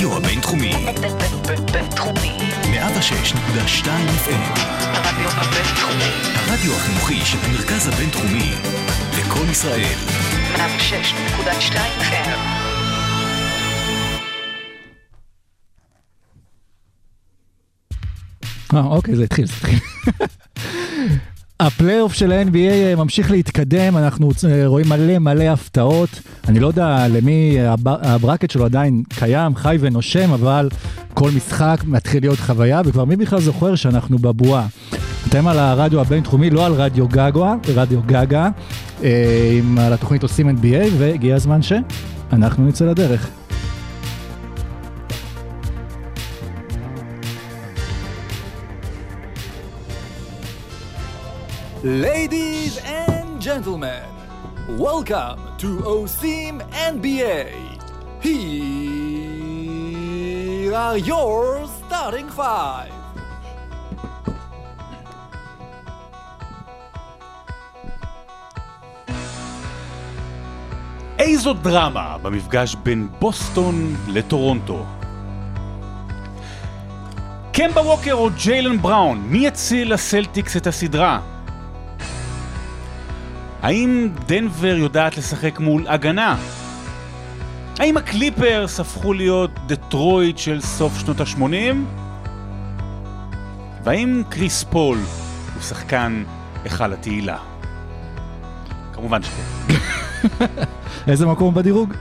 הרדיו הבינתחומי. בינתחומי. 106.2 FM. הרדיו הבינתחומי. הרדיו החינוכי של המרכז הבינתחומי. לקום ישראל. 106.2 FM. אה, אוקיי, זה התחיל, זה התחיל. הפלייאוף של ה-NBA אה, ממשיך להתקדם, אנחנו אה, רואים מלא מלא הפתעות. אני לא יודע למי הב- הברקט שלו עדיין קיים, חי ונושם, אבל כל משחק מתחיל להיות חוויה, וכבר מי בכלל זוכר שאנחנו בבועה. אתם על הרדיו הבינתחומי, לא על רדיו גגה, רדיו גגה, אה, עם- על התוכנית עושים NBA, והגיע הזמן שאנחנו נצא לדרך. Ladies and gentlemen, welcome to OSIM NBA. Here are your starting five. איזו דרמה במפגש בין בוסטון לטורונטו. קמבה ווקר או ג'יילן בראון, מי יציל לסלטיקס את הסדרה? האם דנבר יודעת לשחק מול הגנה? האם הקליפרס הפכו להיות דטרויט של סוף שנות ה-80? והאם קריס פול הוא שחקן היכל התהילה? כמובן שכן. איזה מקום בדירוג?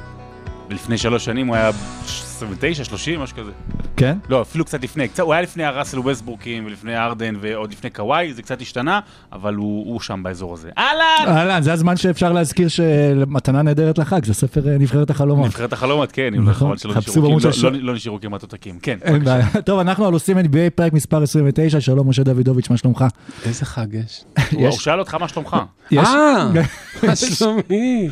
ולפני שלוש שנים הוא היה 29, 30, משהו כזה. כן? לא, אפילו קצת לפני. קצת, הוא היה לפני הראסל ווסטבורקים ולפני ארדן ועוד לפני קוואי, זה קצת השתנה, אבל הוא, הוא שם באזור הזה. אהלן! אהלן, זה הזמן שאפשר להזכיר שמתנה נהדרת לחג, זה ספר אה, נבחרת החלומות. נבחרת החלומות, כן, אם לא נכון. לא- לא- לא נשארו כמעט עותקים. כן. טוב, אנחנו על עושים NBA, פרק מספר 29, שלום משה דוידוביץ', מה שלומך? איזה חג יש? הוא יש- הוא שאל אותך מה שלומך. אה, מה שלומי?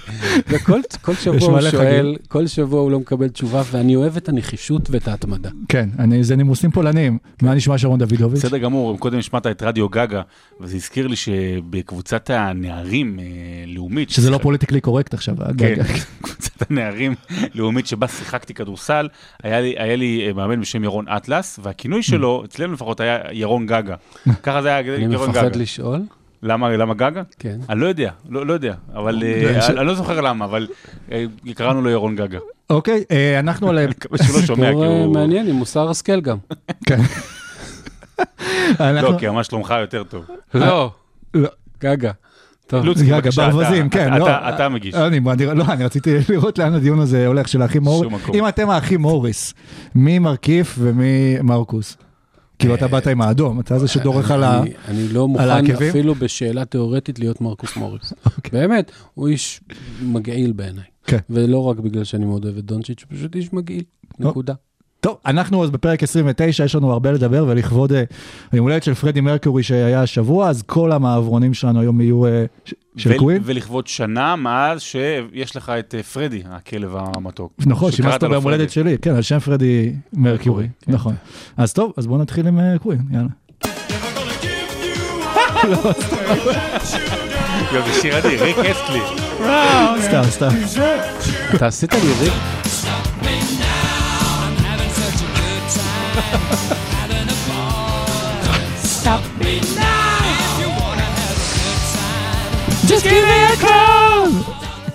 וכל כל שבוע יש הוא שואל, כל שבוע הוא לא מקבל תשובה, ואני אוהב את הנחישות ואת ההתמדה. כן, אני- זה נימוסים פולניים. מה נשמע שרון דוידוביץ'? בסדר גמור, קודם השמעת את רדיו גגה, וזה הזכיר לי שבקבוצת הנערים אה, לאומית, שזה לא פוליטיקלי קורקט עכשיו. כן, הגג. קבוצת הנערים לאומית שבה שיחקתי כדורסל, היה לי, היה לי אה, מאמן בשם ירון אטלס, והכינוי שלו, אצלנו לפחות, היה ירון גגה. ככה זה היה אני ירון מפחד גגה. לשאול. למה, למה גגה? כן. אני לא יודע, לא, לא יודע, אבל אה, ש- אני לא זוכר למה, אבל אה, קראנו לו ירון גגה. אוקיי, אה, אנחנו על... אני מקווה שהוא לא שומע, כי אה, הוא... מעניין, עם מוסר השכל גם. כן. לא, כי ממש שלומך יותר טוב. לא, לא. גגה. טוב, לוצקי, בבקשה, ברווזים, אתה- כן, לא. אתה- אתה מגיש. אני, אני, לא, אני רציתי לראות לאן הדיון הזה הולך של האחים מוריס. אם אתם האחים מוריס, מי מרכיף ומי מרקוס? כאילו אתה באת עם האדום, אתה זה שדורך על ה... אני- לא מוכן העקבים? אפילו בשאלה תיאורטית להיות מרקוס מוריס. באמת, הוא איש מגעיל בעיניי. כן. ולא רק בגלל שאני מאוד אוהב את דונצ'יץ', הוא פשוט איש מגעיל. נקודה. טוב, אנחנו אז בפרק 29, יש לנו הרבה לדבר, ולכבוד אה, היום הולדת של פרדי מרקורי שהיה השבוע, אז כל המעברונים שלנו היום יהיו אה, של קווין. ולכבוד שנה מאז שיש לך את אה, פרדי, הכלב המתוק. נכון, שימשת ביום הולדת. שלי, כן, על שם פרדי מרקורי, כן. נכון. אז טוב, אז בואו נתחיל עם אה, קווין, יאללה. יואו, זה שיר אדיר, ריק אסטלי. סתם, סתם. אתה עשית לי ריק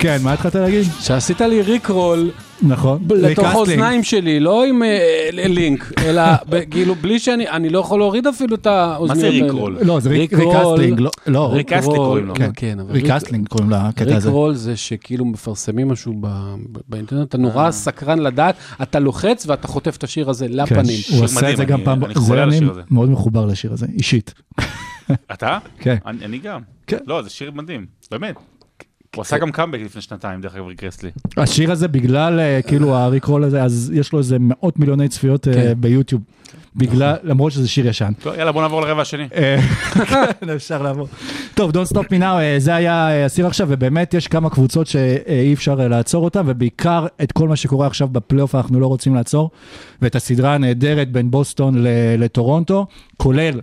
כן, מה התחלת להגיד? שעשית לי rickroll נכון. לתוך. האוזניים שלי, לא עם אה, לינק, אלא ב- כאילו בלי שאני, אני לא יכול להוריד אפילו את האוזניות מה זה האלה. rickroll? לא, זה ריק- rickroll. ריק אסטלי, לא- לא, ריק- ריק אסטלי קוראים לו. כן, כן, אבל rickrolling קוראים לקטע הזה. rickroll זה שכאילו מפרסמים משהו באינטרנט, אתה נורא סקרן לדעת, אתה לוחץ ואתה חוטף את השיר הזה כן, לפנים. הוא עשה מדהים, את זה גם פעם, אני זה חולה על אני השיר הזה. מאוד מחובר לשיר הזה, אישית. אתה? כן. אני אני גם. כן. לא, זה שיר מדהים, באמת. הוא עשה גם קאמבק לפני שנתיים, דרך אגב, ריק אסטלי. השיר הזה בגלל אה, כאילו הריקרול הזה, אז יש לו איזה מאות מיליוני צפיות אה, כן. ביוטיוב. בגלל, למרות שזה שיר ישן. יאללה, בוא נעבור לרבע השני. אה, כן, אפשר לעבור. טוב, Don't Stop Me Now, אה, זה היה אה, הסיר עכשיו, ובאמת יש כמה קבוצות שאי אפשר לעצור אותן, ובעיקר את כל מה שקורה עכשיו בפלייאוף אנחנו לא רוצים לעצור, ואת הסדרה הנהדרת בין בוסטון ל- לטורונטו, כולל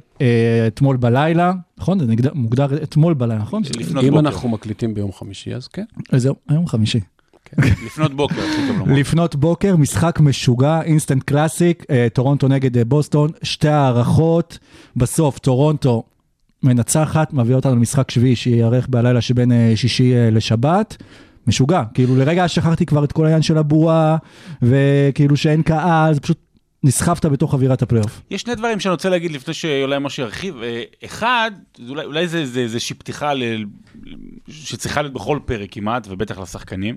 אתמול בלילה, נכון? זה מוגדר אתמול בלילה, נכון? אם. אנחנו מקליטים ביום חמישי, אז כן. זהו, היום חמישי. לפנות בוקר, הכי טוב לומר. לפנות בוקר, משחק משוגע, instant classic, אה, טורונטו נגד אה, בוסטון, שתי הארכות, בסוף טורונטו מנצחת, מביאה אותנו למשחק שביעי שייערך בלילה שבין אה, שישי לשבת. משוגע, כאילו לרגע שכחתי כבר את כל העניין של הבועה, וכאילו שאין קהל, זה פשוט נסחפת בתוך אווירת הפלייאוף. יש שני דברים שאני רוצה להגיד לפני שאולי משה ירחיב. אחד, אולי, אולי זה, זה איזושהי פתיחה ל... שצריכה להיות בכל פרק כמעט, ובטח לשחקנים.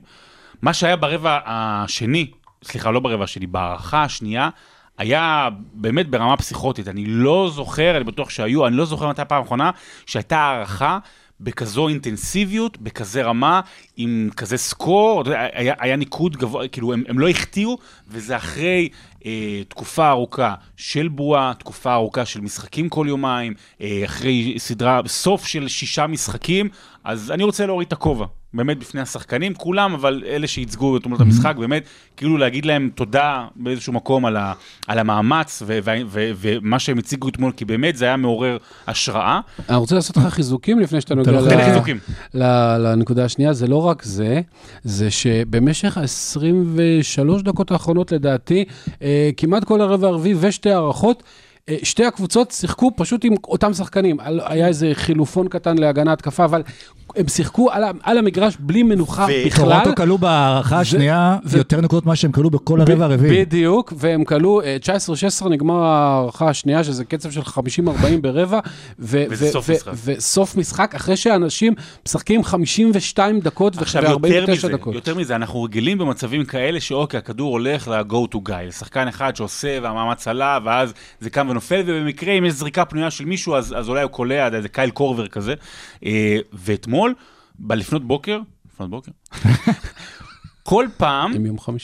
מה שהיה ברבע השני, סליחה, לא ברבע השני, בהערכה השנייה, היה באמת ברמה פסיכוטית. אני לא זוכר, אני בטוח שהיו, אני לא זוכר מתי הפעם האחרונה, שהייתה הערכה בכזו אינטנסיביות, בכזה רמה, עם כזה סקור, היה, היה ניקוד גבוה, כאילו הם, הם לא החטיאו, וזה אחרי אה, תקופה ארוכה של בועה, תקופה ארוכה של משחקים כל יומיים, אה, אחרי סדרה, סוף של שישה משחקים, אז אני רוצה להוריד את הכובע. באמת בפני השחקנים, כולם, אבל אלה שייצגו את תמונות המשחק, באמת, כאילו להגיד להם תודה באיזשהו מקום על, ה, על המאמץ ו, ו, ו, ומה שהם הציגו אתמול, כי באמת זה היה מעורר השראה. אני רוצה לעשות לך חיזוקים לפני שאתה נוגע ל-. ל- לנקודה השנייה, זה לא רק זה, זה שבמשך ה-23 דקות האחרונות לדעתי, אה, כמעט כל הרבע הרביעי ושתי הערכות, שתי הקבוצות שיחקו פשוט עם אותם שחקנים. היה איזה חילופון קטן להגנה התקפה, אבל הם שיחקו על, ה- על המגרש בלי מנוחה ו- בכלל. טורונטו כלו בהערכה השנייה ו- יותר נקודות ממה שהם כלו בכל הרבע הרביעי. בדיוק, והם כלו אה, 19-16, נגמר ההערכה השנייה, שזה קצב של 50-40 ברבע. ו- וזה ו- סוף ו- משחק. וסוף משחק, אחרי שאנשים משחקים 52 דקות עכשיו, יותר ו-49 מזה, דקות. יותר מזה, אנחנו רגילים במצבים כאלה שאוקיי, הכדור הולך ל-go to guy, לשחקן אחד שעושה והמאמץ עלה, ואז זה קם ונופל, ובמקרה, אם יש זריקה פנויה של מישהו, אז, אז אולי הוא קולע, איזה קייל קורבר כזה. אה, ואתמול, בלפנות בוקר, לפנות בוקר, כל פעם.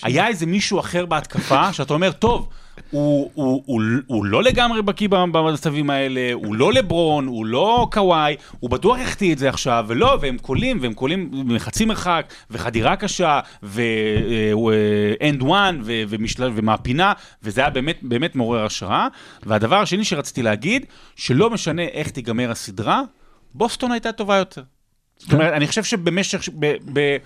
היה איזה מישהו אחר בהתקפה, שאתה אומר, טוב, הוא, הוא, הוא, הוא לא לגמרי בקיא במצבים האלה, הוא לא לברון, הוא לא קוואי, הוא בטוח יחטיא את זה עכשיו, ולא, והם קולים, והם קולים מחצי מרחק, וחדירה קשה, ו-end one, ו- ומשל- ומהפינה, וזה היה באמת, באמת מעורר השראה. והדבר השני שרציתי להגיד, שלא משנה איך תיגמר הסדרה, בוסטון הייתה טובה יותר. זאת אומרת, אני חושב שבמשך, ב, ב,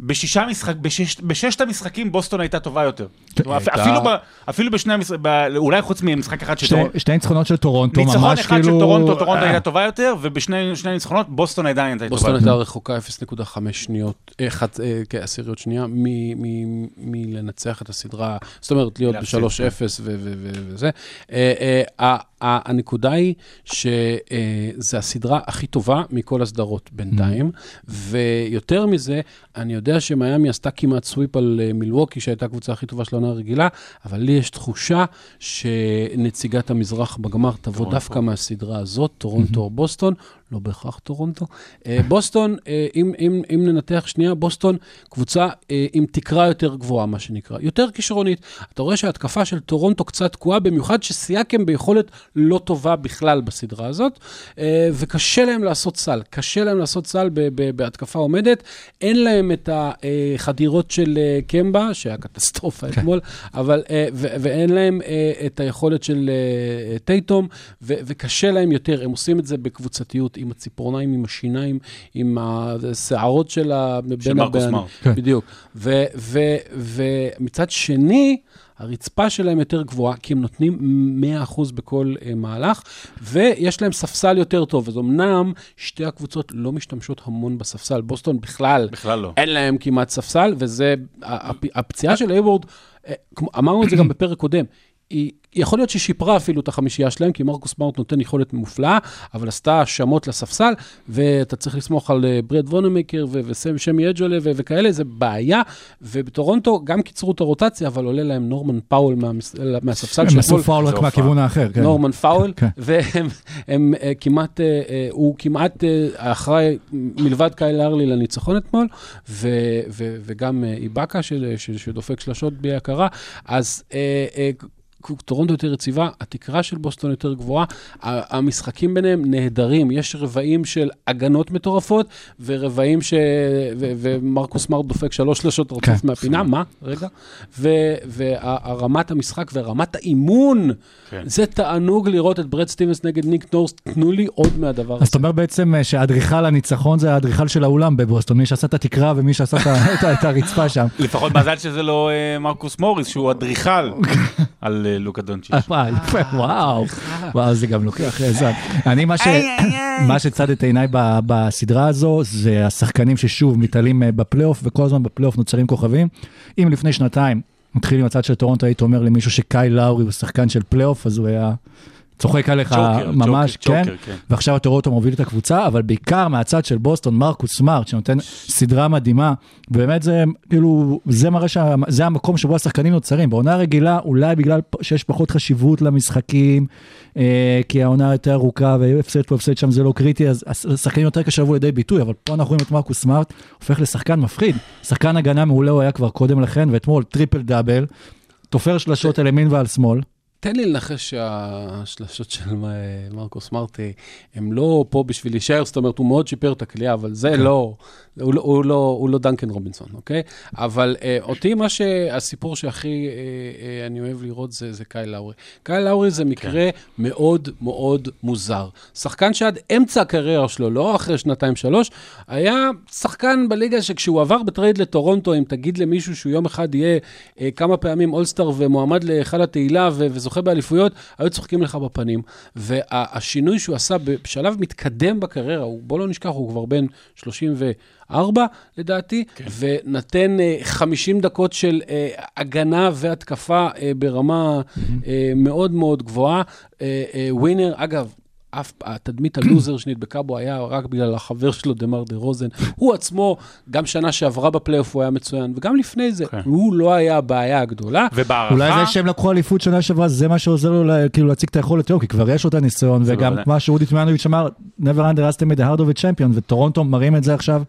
בשישה משחק, בשש, בששת המשחקים בוסטון הייתה טובה יותר. אומרת, הייתה- אפילו, ב, אפילו בשני המשחקים, אולי חוץ ממשחק אחד של שתי- טורונטו, שתי ניצחונות של טורונטו, ממש ניצחון כאילו... אחד של טורונטו, טורונטו הייתה טובה יותר, ובשני שני ניצחונות בוסטון עדיין הייתה טובה בוסטון יותר. הייתה רחוקה 0.5 שניות, חצ- אה, כן, עשיריות שנייה, מ- מ- מלנצח את הסדרה, זאת אומרת, להיות להפסיד, ב-3-0 ו- ו- ו- וזה. אה, אה, הנקודה היא שזה הסדרה הכי טובה מכל הסדרות בינתיים, ויותר מזה, אני יודע שמיאמי עשתה כמעט sweep על אה, מילווקי, שהייתה הקבוצה הכי טובה של העונה הרגילה, אבל לי יש תחושה שנציגת המזרח בגמר תבוא. דווקא מהסדרה הזאת, טורונטו או בוסטון, לא בהכרח טורונטו. אה, בוסטון, אה, אם, אם, אם ננתח שנייה, בוסטון קבוצה אה, עם תקרה יותר גבוהה, מה שנקרא, יותר כישרונית. אתה רואה שההתקפה של טורונטו קצת תקועה, במיוחד שסייאקם ביכולת לא טובה בכלל בסדרה הזאת, וקשה להם לעשות סל. קשה להם לעשות סל ב- ב- בהתקפה עומדת. אין להם את החדירות של קמבה, שהיה קטסטרופה אתמול, אבל, ו- ואין להם את היכולת של טייטום, ו- וקשה להם יותר. הם עושים את זה בקבוצתיות, עם הציפורניים, עם השיניים, עם השערות של ה... בין מרקוס הבעלים. כן. בדיוק. ומצד שני, הרצפה שלהם יותר גבוהה, כי הם נותנים 100% בכל אה, מהלך, ויש להם ספסל יותר טוב. אז אמנם שתי הקבוצות לא משתמשות המון בספסל. בוסטון בכלל, בכלל לא. אין להם כמעט ספסל, וזה, הפ- הפציעה של הייוורד, אה, אמרנו את זה גם בפרק קודם, היא, יכול להיות שהיא שיפרה אפילו את החמישייה שלהם, כי מרקוס סמארט נותן יכולת מופלאה, אבל עשתה שמות בספסל, ואתה צריך לסמוך על אה, בראד וונמייקר ו- וסמי אוג'לייה ו- וכאלה, זה בעיה. ובטורונטו גם קיצרו את הרוטציה, אבל עולה להם נורמן פאוול מהמס- מהספסל הם עשו פאול רק זה מהכיוון האחר, כן. נורמן פאוול, כן. והם הם, אה, כמעט, אה, אה, הוא כמעט אה, אחראי מלבד קייל לאורי לניצחון אתמול, ו, ו, וגם אה, איבאקה שדופק שלשות בלי הכרה. אז אה, אה, טורונטו יותר יציבה, התקרה של בוסטון יותר גבוהה, המשחקים ביניהם נהדרים, יש רבעים של הגנות מטורפות, ורבעים ש... ו- ומרקוס מרט דופק שלוש שלושות רצוף כן. מהפינה, מה? רגע. ורמת המשחק ורמת האימון, כן. זה תענוג לראות את ברד סטיבנס נגד ניק נורס, תנו לי עוד מהדבר אז הזה. אתה אומר בעצם אה, שהאדריכל הניצחון זה האדריכל של האולם בבוסטון, מי שעשה את התקרה ומי שעשה את הרצפה שם. לפחות מזל שזה לא אה, מרקוס מוריס, שהוא אדריכל על אה, לוקה דונצ'יץ'. אה, וואו, וואו, זה גם לוקח אה, זמן. אני, מה ש- מה שצד את עיניי ב- בסדרה הזו, זה השחקנים ששוב מתעלים אה, בפלייאוף, וכל הזמן בפלייאוף נוצרים כוכבים. אם לפני שנתיים מתחיל עם הצד של טורונטו, היית אומר למישהו שקייל לאורי הוא שחקן של פלייאוף, אז הוא היה צוחק עליך צ'וקר, ממש, צ'וקר, כן. צ'וקר, כן. ועכשיו הטורונטו מוביל את הקבוצה, אבל בעיקר מהצד של בוסטון, מרקוס סמארט, שנותן סדרה מדהימה, באמת זה, כאילו, זה מראה שזה המקום שבו השחקנים נוצרים. בעונה הרגילה, אולי בגלל שיש פחות חשיבות למשחקים, אה, כי העונה יותר ארוכה, והפסד פה, הפסד שם, זה לא קריטי, אז השחקנים יותר קשה לבוא לידי ביטוי, אבל פה אנחנו רואים את מרקוס סמארט, הופך לשחקן מפחיד. שחקן הגנה מעולה הוא היה כבר קודם לכן, ואתמול טריפל דאבל, תופר שלשות על ימין ועל שמאל. תן לי לנחש שהשלשות של מרקוס סמארט, הם לא פה בשביל להישאר, זאת אומרת, הוא מאוד שיפר את הקליעה, אבל זה לא, הוא לא, הוא לא, הוא לא דנקן רובינסון, אוקיי? אבל אה, אותי, מה שהסיפור שהכי אה, אה, אני אוהב לראות זה, זה קייל לאורי. קייל לאורי זה מקרה מאוד מאוד מוזר. שחקן שעד אמצע הקריירה שלו, לא אחרי שנתיים-שלוש, היה שחקן בליגה שכשהוא עבר בטרייד לטורונטו, אם תגיד למישהו שהוא יום אחד יהיה אה, כמה פעמים אולסטאר ומועמד להיכל התהילה ו- וזוכה באליפויות, היו צוחקים לך בפנים. והשינוי שהוא עשה בשלב מתקדם בקריירה, הוא, בוא לא נשכח, הוא כבר בן 34 לדעתי, כן. ונתן אה, 50 דקות של אה, הגנה והתקפה אה, ברמה אה, מאוד מאוד גבוהה. אה, אה, ווינר, אגב, אף, התדמית הלוזר שנדבקה בו היה רק בגלל החבר שלו, דמר דה רוזן. הוא עצמו, גם שנה שעברה בפלייאוף הוא היה מצוין, וגם לפני זה, כן. הוא לא היה הבעיה הגדולה. ובהערכה... אולי זה שהם לקחו אליפות שנה שעברה, זה מה שעוזר לו לה- כאילו להציג את היכולת שלו, כי כבר יש לו את הניסיון, וגם בוודאי. מה שאודי טמנוביץ' אמר, never underestimate the heart of a champion, וטורונטו מראים את זה עכשיו,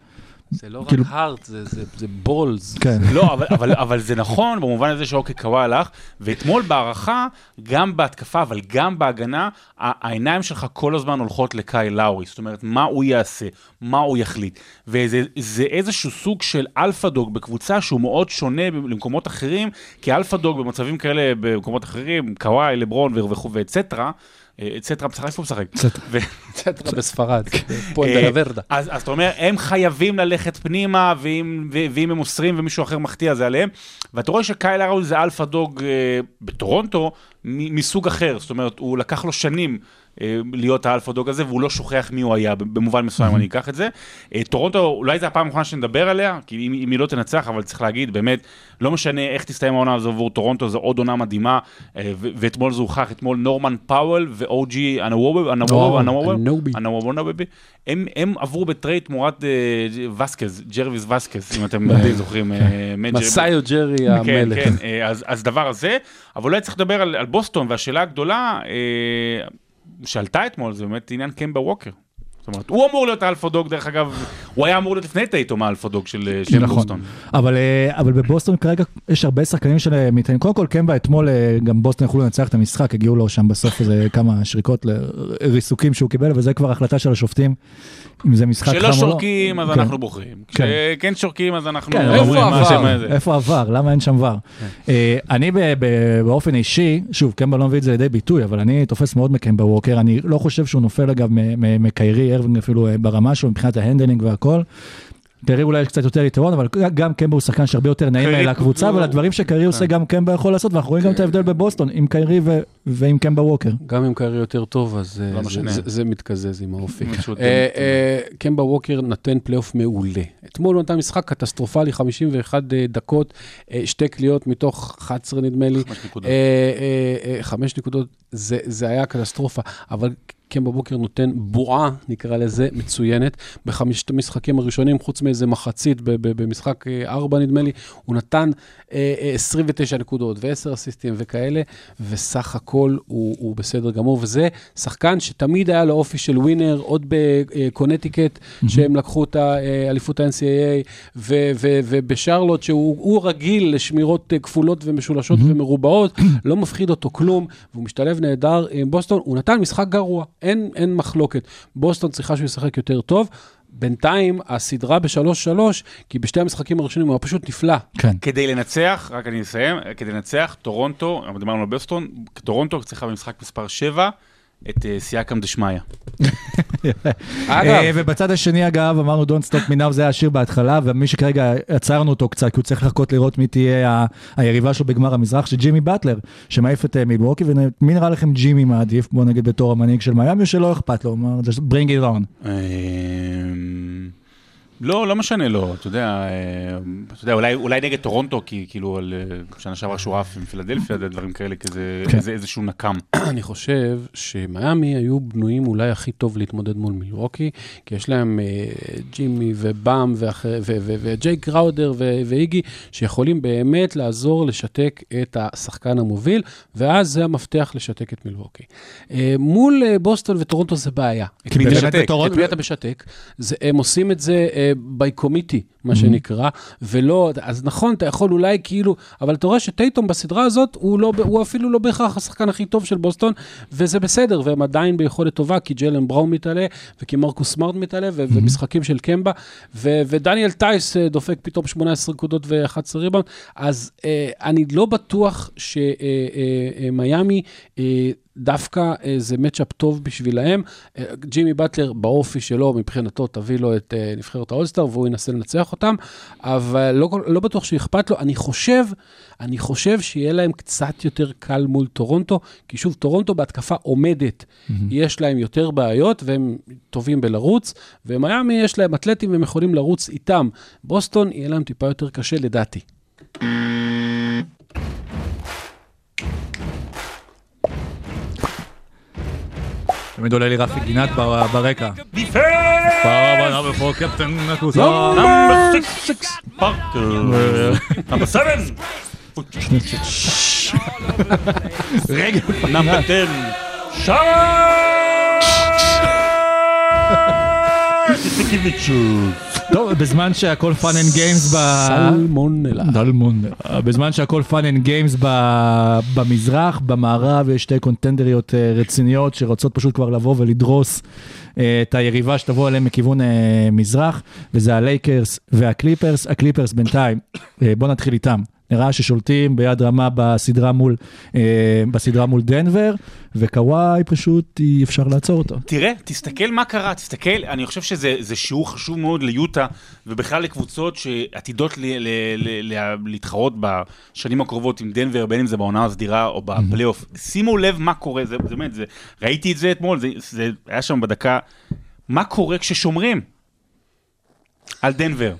זה לא רק כאילו- heart, זה, זה, זה balls. כן. לא, אבל, אבל, אבל זה נכון במובן הזה שאוקיי, קוואי הלך, ואתמול בהארכה, גם בהתקפה, אבל גם בהגנה, העיניים שלך כל הזמן הולכות לקייל לאורי. זאת אומרת, מה הוא יעשה, מה הוא יחליט. וזה זה איזשהו סוג של alpha dog בקבוצה שהוא מאוד שונה למקומות אחרים, כי alpha dog במצבים כאלה במקומות אחרים, קוואי, לברון וכו' ואצטרה, אה, אצטרה, משחק, איפה הוא משחק? צטרה בספרד, אה, לוורדה. אז, אז אתה אומר, הם חייבים ללכת פנימה, ואם, הם מוסרים ומישהו אחר מחטיא, זה עליהם. ואתה רואה שקייל לאורי זה alpha dog אה, בטורונטו מסוג אחר, זאת אומרת, הוא לקח לו שנים. אה, להיות ה alpha dog הזה, והוא לא שוכח מי הוא היה, במובן מסוים אני אקח את זה. אה, טורונטו, אולי זו הפעם האחרונה שנדבר עליה, כי אם, אם היא לא תנצח, אבל צריך להגיד, באמת, לא משנה איך תסתיים העונה הזו עבור טורונטו, זו עוד עונה מדהימה, אה, ו- ואתמול זה הוכח, אתמול נורמן פאוול ואוג'י אנונובי, הם, עברו בטרייד תמורת וסקז, גרייביס וסקז, אם אתם זוכרים. מג'ר- מסאי יוג'ירי כן, המלך. כן, אז, דבר הזה, אבל אולי צריך לדבר על, בוסטון, והשאלה הגדולה שעלתה אתמול, זה באמת עניין קמבה ווקר. זאת אומרת, הוא אמור להיות ה alpha dog, דרך אגב, הוא היה אמור להיות לפני טייטום ה alpha dog של, אה, של נכון. בוסטון. אבל, אה, אבל בבוסטון כרגע יש הרבה שחקנים שמתעניינים. קודם כל, קמבה אתמול, אה, גם בוסטון יכלו לנצח את המשחק, הגיעו לו שם בסוף איזה כמה שריקות לריסוקים שהוא קיבל, וזה כבר החלטה של השופטים, אם זה משחק חם או כשלא לא. שורקים, אז כן. אנחנו בוחרים. כן. כשכן שורקים, אז אנחנו כן, איפה עבר? איפה עבר? למה אין שם ור? אה, אני באופן אישי, שוב, קמבה לא מביא את זה לידי ביטוי, אבל אני תופס מאוד מקמבה ווקר, אני לא חושב שהוא נופל אגב מקיירי ארווינג אפילו אה, ברמה שלו מבחינת ה handling והכל. קיירי אולי יש קצת יותר יתרון, אבל גם קמבה הוא שחקן שהרבה יותר נעים לקבוצה, הוא- ולדברים שקיירי עושה גם קמבה יכול לעשות, ואנחנו רואים גם את ההבדל בבוסטון עם קיירי ו- ועם קמבה ווקר. גם אם קיירי יותר טוב, אז אה, לא זה- מתקזז עם האופי. אה, אה, קמבה ווקר נתן פלייאוף מעולה. אתמול הוא נתן משחק קטסטרופלי, 51 אה, דקות, אה, שתי קליעות מתוך 11 נדמה לי. חמש נקודות. אה, אה, אה, חמש נקודות, זה, זה היה קטסטרופה. אבל קמבה בוקר נותן בועה, נקרא לזה, מצוינת. בחמשת המשחקים הראשונים, חוץ מאיזה מחצית במשחק 4 נדמה לי, הוא נתן אה, אה, 29 נקודות ו-10 אסיסטים וכאלה, וסך הכל הוא, הוא בסדר גמור. וזה שחקן שתמיד היה לו אופי של ווינר, עוד בקונטיקט, שהם לקחו את האליפות ה-NCAA, ובשרלוט, שהוא הוא רגיל לשמירות אה, כפולות ומשולשות ומרובעות, לא מפחיד אותו כלום, והוא משתלב נהדר עם בוסטון. הוא נתן משחק גרוע, אין, אין מחלוקת. בוסטון צריכה שהוא ישחק יותר טוב. בינתיים, הסדרה ב-3-3, כי בשתי המשחקים הראשונים הוא היה פשוט נפלא. כן. כדי לנצח, רק אני אסיים, כדי לנצח, טורונטו, דיברנו על בוסטון, טורונטו צריכה במשחק מספר 7 את אה, סיאקם דשמיא. אה, ובצד השני, אגב, אמרנו Don't Stop Me Now, זה היה השיר בהתחלה, ומי שכרגע עצרנו אותו קצת, כי הוא צריך לחכות לראות מי תהיה היריבה שלו בגמר המזרח, שג'ימי באטלר, שמעיף את אה, מילווקי, ומי נראה לכם ג'ימי מעדיף, בוא נגיד בתור המנהיג של מיאמי, שלא אכפת לו, הוא אמר, bring it on. לא, לא משנה לו, אתה יודע, אה, אתה יודע, אולי, אולי נגד טורונטו, כי כאילו על אה, שנה שעברה שהוא עף עם פילדלפיה, דברים כאלה, כזה, כן. איזה, איזשהו נקם. אני חושב שמיאמי היו בנויים אולי הכי טוב להתמודד מול מילווקי, כי יש להם אה, ג'ימי ובאם וג'ייק קראודר ו- ואיגי, שיכולים באמת לעזור לשתק את השחקן המוביל, ואז זה המפתח לשתק את מילווקי. אה, מול אה, בוסטון וטורונטו זה בעיה. כי מי אתה- בטורונטו- את מי אתה משתק? זה, הם עושים את זה אה, by committee, מה שנקרא, ולא, אז נכון, אתה יכול אולי כאילו, אבל אתה רואה שטייטום בסדרה הזאת, הוא, לא, הוא אפילו לא בהכרח השחקן הכי טוב של בוסטון, וזה בסדר, והם עדיין ביכולת טובה, כי ג'לן בראון מתעלה, וכי מרקוס סמארט מתעלה, ו- ומשחקים של קמבה, ו- ודניאל טייס אה, דופק פתאום 18 נקודות ו-11 ריבאונד, אז אה, אני לא בטוח שמיאמי... אה, דווקא אה, זה matchup טוב בשבילהם. אה, ג'ימי באטלר באופי שלו, מבחינתו, תביא לו את אה, נבחרת האולסטאר והוא ינסה לנצח אותם, אבל לא, לא בטוח שאכפת לו. אני חושב, אני חושב שיהיה להם קצת יותר קל מול טורונטו, כי שוב, טורונטו בהתקפה עומדת, יש להם יותר בעיות והם טובים בלרוץ, ומיאמי יש להם אתלטים והם יכולים לרוץ איתם. בוסטון יהיה להם טיפה יותר קשה לדעתי. תמיד עולה לי רפי גינת ברקע. רגע, Number ten. שרקיביצ'וס. טוב, בזמן שהכל fun and games ב... סלמונלה. דלמון. בזמן שהכל and games ב... במזרח, במערב, יש שתי קונטנדריות אה, רציניות שרוצות פשוט כבר לבוא ולדרוס אה, את היריבה שתבוא אליהם מכיוון אה, מזרח, וזה הלייקרס והקליפרס. הקליפרס בינתיים, אה, בוא נתחיל איתם. נראה ששולטים ביד רמה בסדרה מול, אה, בסדרה מול דנבר, וקוואי פשוט אי אפשר לעצור אותו. תראה, תסתכל מה קרה, תסתכל, אני חושב שזה זה שיעור חשוב מאוד ליוטה, ובכלל לקבוצות שעתידות ל, ל, ל, ל, להתחרות בשנים הקרובות עם דנבר, בין אם זה בעונה הסדירה או בפלייאוף. שימו לב מה קורה, זה זה באמת, זה, ראיתי את זה אתמול, זה, זה היה שם בדקה, מה קורה כששומרים על דנבר.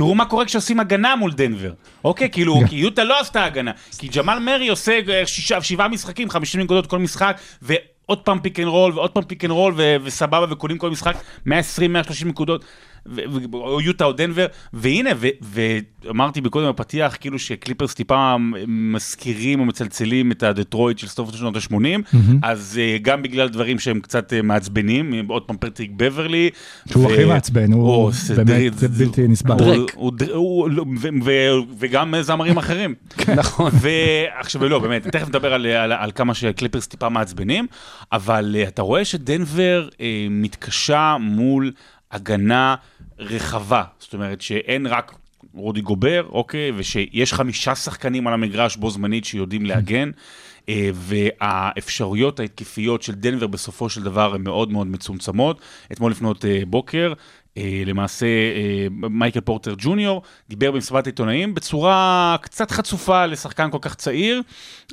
תראו מה קורה כשעושים הגנה מול דנבר. אוקיי, כאילו, כי יוטה לא עשתה הגנה. כי ג'מאל מרי עושה אה, שישה, שבעה משחקים, 50 נקודות כל משחק, ועוד פעם pick and roll, ועוד פעם pick and roll, וסבבה, וקולעים כל משחק 120-130 נקודות, או יוטה או דנבר, והנה, ואמרתי מקודם בפתיח, כאילו שקליפרס טיפה מזכירים או מצלצלים את הדטרויט של סוף שנות ה-80, אז אה, גם בגלל דברים שהם קצת אה, מעצבנים, עוד פעם פטריק בברלי. שהוא ו- הכי מעצבן, הוא באמת, זה בלתי נסבל. וגם זמרים אחרים. נכון. ועכשיו לא, באמת, תכף נדבר על, על, על כמה שקליפרס טיפה מעצבנים, אבל uh, אתה רואה שדנבר uh, מתקשה מול הגנה רחבה, זאת אומרת שאין רק רודי גובר, אוקיי, ושיש חמישה שחקנים על המגרש בו זמנית שיודעים להגן. אה, והאפשרויות ההתקפיות של דנבר בסופו של דבר הן מאוד מאוד מצומצמות. אתמול לפנות אה, בוקר, למעשה אה, מייקל פורטר ג'וניור דיבר במסיבת עיתונאים בצורה קצת חצופה לשחקן כל כך צעיר,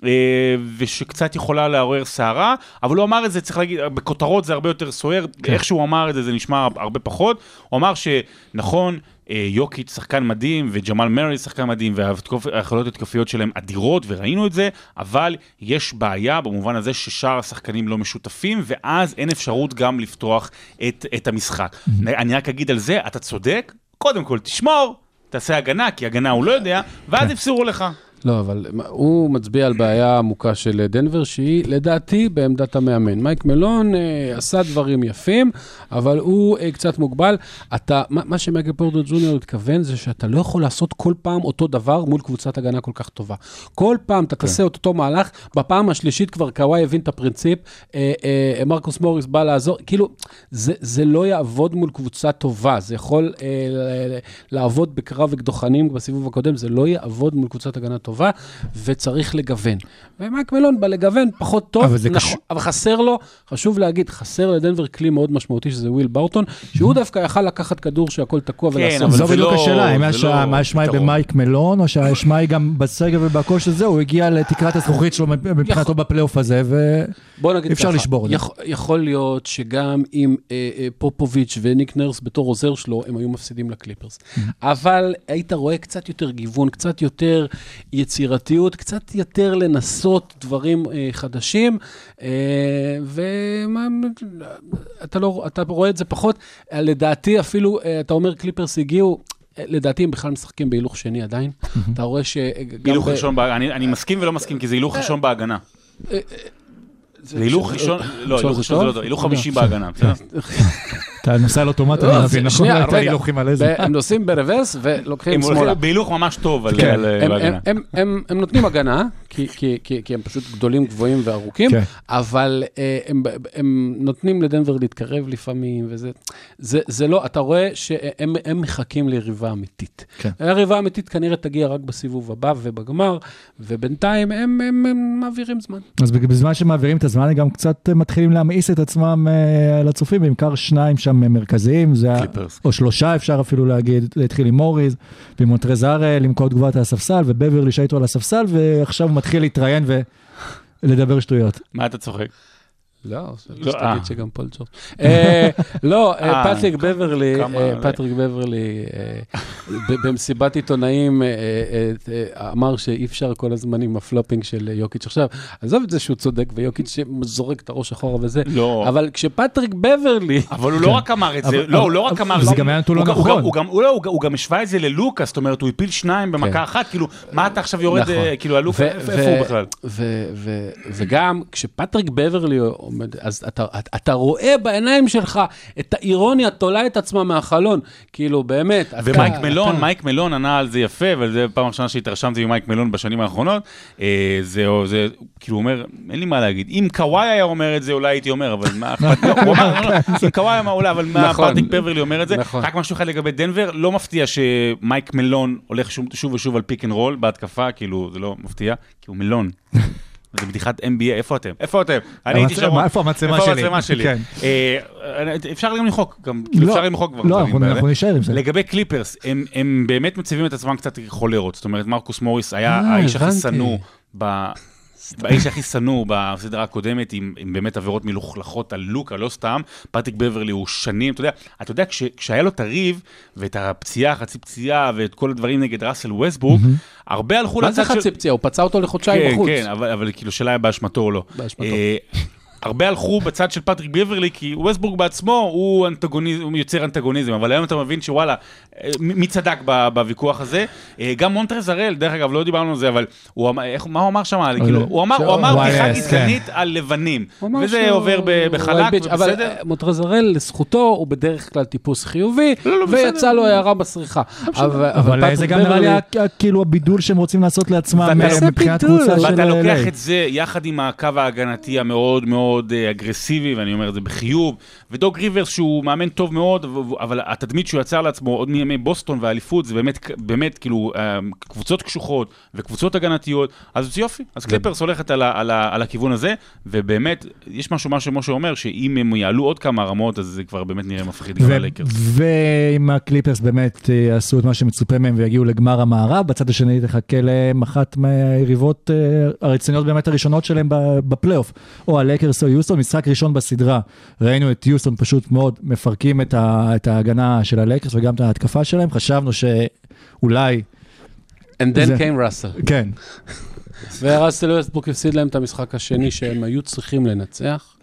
אה, ושקצת יכולה לעורר סערה, אבל הוא אמר את זה, צריך להגיד, בכותרות זה הרבה יותר סוער, כן. איך שהוא אמר את זה זה נשמע הרבה פחות. הוא אמר שנכון, אה, יוקיץ' שחקן מדהים, וג'מאל מרי שחקן מדהים, והיכולות התקפיות שלהם אדירות, וראינו את זה, אבל יש בעיה במובן הזה ששאר השחקנים לא משותפים, ואז אין אפשרות גם לפתוח את, את המשחק. אני רק אגיד על זה, אתה צודק, קודם כל תשמור, תעשה הגנה, כי הגנה הוא לא יודע, ואז יפסרו לך. לא, אבל הוא מצביע על בעיה עמוקה של דנבר, שהיא לדעתי בעמדת המאמן. מייק מלון אה, עשה דברים יפים, אבל הוא אה, קצת מוגבל. אתה, מה, מה שמייקל פורטו ג'וניור התכוון זה שאתה לא יכול לעשות כל פעם אותו דבר מול קבוצת הגנה כל כך טובה. כל פעם אתה תעשה את אותו מהלך, בפעם השלישית כבר קוואי הבין את הפרינציפ, אה, אה, מרקוס מוריס בא לעזור, כאילו, זה, זה לא יעבוד מול קבוצה טובה, זה יכול אה, לעבוד בקרב אקדוחנים בסיבוב הקודם, זה לא יעבוד מול קבוצת הגנה טובה, וצריך לגוון. ומייק מלון בלגוון פחות טוב, אבל זה נכון, קשור- אבל חסר לו, חשוב להגיד, חסר לדנבר כלי מאוד משמעותי, שזה וויל בארטון, שהוא דווקא יכל לקחת כדור שהכל תקוע כן, ולעשות. אבל זו בדיוק לא- השאלה, אם האשמה היא. במייק מלון, או שהאשמה היא גם בסגל ובהכל של זה, הוא הגיע לתקרת הזכוכית שלו מבחינתו בפלייאוף הזה, ו... בוא נגיד אפשר ככה, לשבור את זה. יכול, להיות שגם עם אה, אה, פופוביץ' וניק נרס בתור עוזר שלו, הם היו מפסידים לקליפרס. Mm-hmm. אבל היית רואה קצת יותר גיוון, קצת יותר יצירתיות, קצת יותר לנסות דברים אה, חדשים, אה, ואתה לא, אתה רואה את זה פחות. אה, לדעתי אפילו, אה, אתה אומר קליפרס הגיעו, אה, לדעתי הם בכלל משחקים בהילוך שני עדיין. אתה רואה שגם... הילוך ב- ראשון, בהג- אני אני מסכים ולא מסכים, כי זה הילוך ראשון בהגנה. זה- זה הילוך ראשון, לא, הילוך ראשון זה לא טוב? טוב, הילוך חמישי בהגנה, בסדר? אתה נוסע על אוטומט, לא, אני מבין, נכון? שנייה, את רגע. ההילוכים על איזה. הם נוסעים ברוורס ולוקחים שמאלה. בהילוך ממש טוב על כן. על- הם, נותנים הגנה, כי, כי, כי, כי הם פשוט גדולים, גבוהים וארוכים, כן. אבל אה, הם, נותנים לדנבר להתקרב לפעמים, וזה זה, זה לא, אתה רואה שהם הם מחכים ליריבה אמיתית. כן. היריבה האמיתית כנראה תגיע רק בסיבוב הבא ובגמר, ובינתיים הם מעבירים זמן. אז בזמן שמעבירים את הזמן, הם גם קצת מתחילים להמאיס את עצמם אה, על הצופים, בעיקר שניים שם מרכזיים, זה קליפרס. או שלושה אפשר אפילו להגיד, זה התחיל עם מוריס, ועם מונטרז למכור תגובת על הספסל, ובברלי שהיה איתו על הספסל, ועכשיו הוא מתחיל להתראיין ולדבר שטויות. מה אתה צוחק? לא, לא, אה. תגיד שגם פול ג'ורג'. אה, לא, אה, אה, פטריק בברלי, אה? פטריק בברלי, אה, במסיבת עיתונאים אה, אה, אה, אמר שאי אפשר כל הזמן עם ה flopping של יוקיץ'. עכשיו, עזוב את זה שהוא צודק ויוקיץ' זורק את הראש אחורה וזה, לא. אבל כשפטריק בברלי, אבל הוא לא רק אמר את זה, אבל- לא, הוא לא רק אמר... זה- גם היה נתון לא הוא גם- הוא נכון. גם- הוא גם- הוא לא, הוא גם- השווה את זה ללוקה, זאת אומרת, הוא הפיל שניים כן. במכה אחת, כאילו, מה אתה עכשיו יורד, נכון. אה, כאילו, הלוקאס, ו- איפה הוא בכלל? ו- ו- וגם כשפטריק בברלי אז אתה, אתה רואה בעיניים שלך את האירוניה תולה את עצמה מהחלון. כאילו, באמת. אתה- ומייק מלון, אתה- מייק מלון ענה על זה יפה, וזו פעם ראשונה שהתרשמתי ממייק מלון בשנים האחרונות. אה, זה, זה, כאילו, הוא אומר, אין לי מה להגיד. אם קוואי היה אומר את זה, אולי הייתי אומר, אבל מה אכפת לי? הוא אמר, אם קוואי אמר, אולי, אבל מה נכון. פטריק בברלי אומר את זה? נכון. רק משהו אחד לגבי דנבר, לא מפתיע שמייק מלון הולך שוב ושוב על pick and roll בהתקפה, כאילו, זה לא מפתיע, כי הוא מלון. זה בדיחת NBA, איפה אתם? איפה אתם? אני הייתי שם. איפה המצלמה שלי? איפה המצלמה שלי? כן. אה, אפשר גם למחוק, גם, כאילו לא, אפשר למחוק כבר. לא, אנחנו נשאר עם זה. לגבי קליפרס, הם, הם באמת מציבים את עצמם קצת כחולרות. זאת אומרת, מרקוס מוריס היה אה, האיש הכי. שנוא, ב... האיש הכי שנוא בסדרה הקודמת, עם, עם באמת עבירות מלוכלכות על לוקה, לא סתם. פטריק בברלי הוא שנים, אתה יודע, אתה יודע, כש, כשהיה לו את הריב, ואת הפציעה, חצי פציעה, ואת כל הדברים נגד ראסל ווסטברוק, הרבה הלכו מה זה לצד של... חצי פציעה? הוא פצע אותו לחודשיים כן, בחוץ. כן, אבל, אבל כאילו שאלה באשמתו או לא. באשמתו. אה, הרבה הלכו בצד של פטריק ביברלי, כי ווסטברוק בעצמו הוא, אנטגוניזם, הוא יוצר אנטגוניזם, אבל היום אתה מבין שוואלה, אה, מי צדק בוויכוח הזה? אה, גם מונטרז הראל, דרך אגב, לא דיברנו על זה, אבל הוא אמר, איך, מה הוא אמר שם? כאילו, הוא אמר, הוא אמר בדיחה yes, גזענית על לבנים, וזה שהוא- עובר בחלק, bitch, אבל ובסדר? אה, מונטרז הראל, לזכותו, הוא בדרך כלל טיפוס חיובי, לא, לא, בסדר. ויצא לו הערה בסריחה. אבל אבל זה גם נראה לי כאילו הבידול שהם רוצים לעשות לעצמם אה, מבחינת. קבוצה של ואתה לוקח. את זה יחד עם הקו ההגנתי המאוד מאוד אה, אגרסיבי, ואני אומר את זה בחיוב, ודוג ריברס שהוא מאמן טוב מאוד, אבל התדמית שהוא יצר לעצמו עוד מימי בוסטון והאליפות, זה באמת, באמת כאילו אה, קבוצות קשוחות וקבוצות הגנתיות, אז זה יופי, אז קליפרס הולכת על, ה- על, ה- על הכיוון הזה, ובאמת, יש משהו, מה שמשה אומר, שאם הם יעלו עוד כמה רמות, אז זה כבר באמת נראה מפחיד גם ללייקרס. ואם הקליפרס באמת אה, יעשו את מה שמצופה מהם ויגיעו לגמר המערב, בצד השני תחכה להם אחת מהיריבות הרציניות באמת הראשונות שלהם בפלייאוף, או הלייקרס או יוסטון, משחק ראשון בסדרה. ראינו את יוסטון פשוט מאוד מפרקים את, ה- את ההגנה של הלייקרס וגם את ההתקפה שלהם, חשבנו שאולי, And then זה- came ראסל. כן, וראסל ווסטברוק הפסיד להם את המשחק השני שהם היו צריכים לנצח.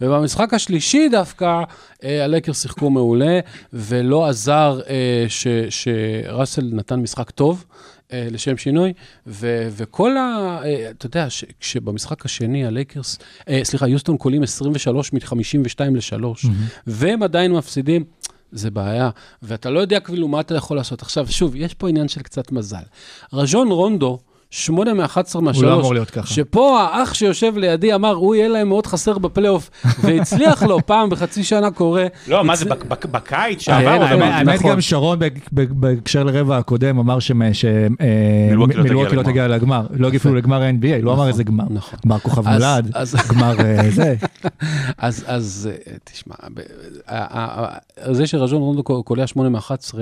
ובמשחק השלישי דווקא, אה, הלקר שיחקו מעולה, ולא עזר אה, ש- שראסל נתן משחק טוב. אה, לשם שינוי, ו- וכל ה... אה, אתה יודע, ש- כשבמשחק השני הלייקרס, אה, סליחה, יוסטון קולים 23 מ-52 ל-3, והם עדיין מפסידים, זה בעיה, ואתה לא יודע כאילו מה אתה יכול לעשות. עכשיו, שוב, יש פה עניין של קצת מזל. רז'ון רונדו, 8 מ-11 מהשלוש, הוא לא אמור להיות ככה. שפה האח שיושב לידי אמר, הוא יהיה להם מאוד חסר בפלייאוף, והצליח לו פעם בחצי שנה קורה. לא, מה זה, בקיץ כן, שעבר, האמת נכון. גם שרון בהקשר לרבע הקודם אמר מילווקי לא שמילווקי לא תגיע לגמר, לא הגיע אפילו לגמר ה-NBA, לא אמר איזה גמר, נכון. גמר כוכב נולד, גמר אה, זה, אז, אז אה, תשמע, זה שרז'ון רונדו קולע 8 מ-11,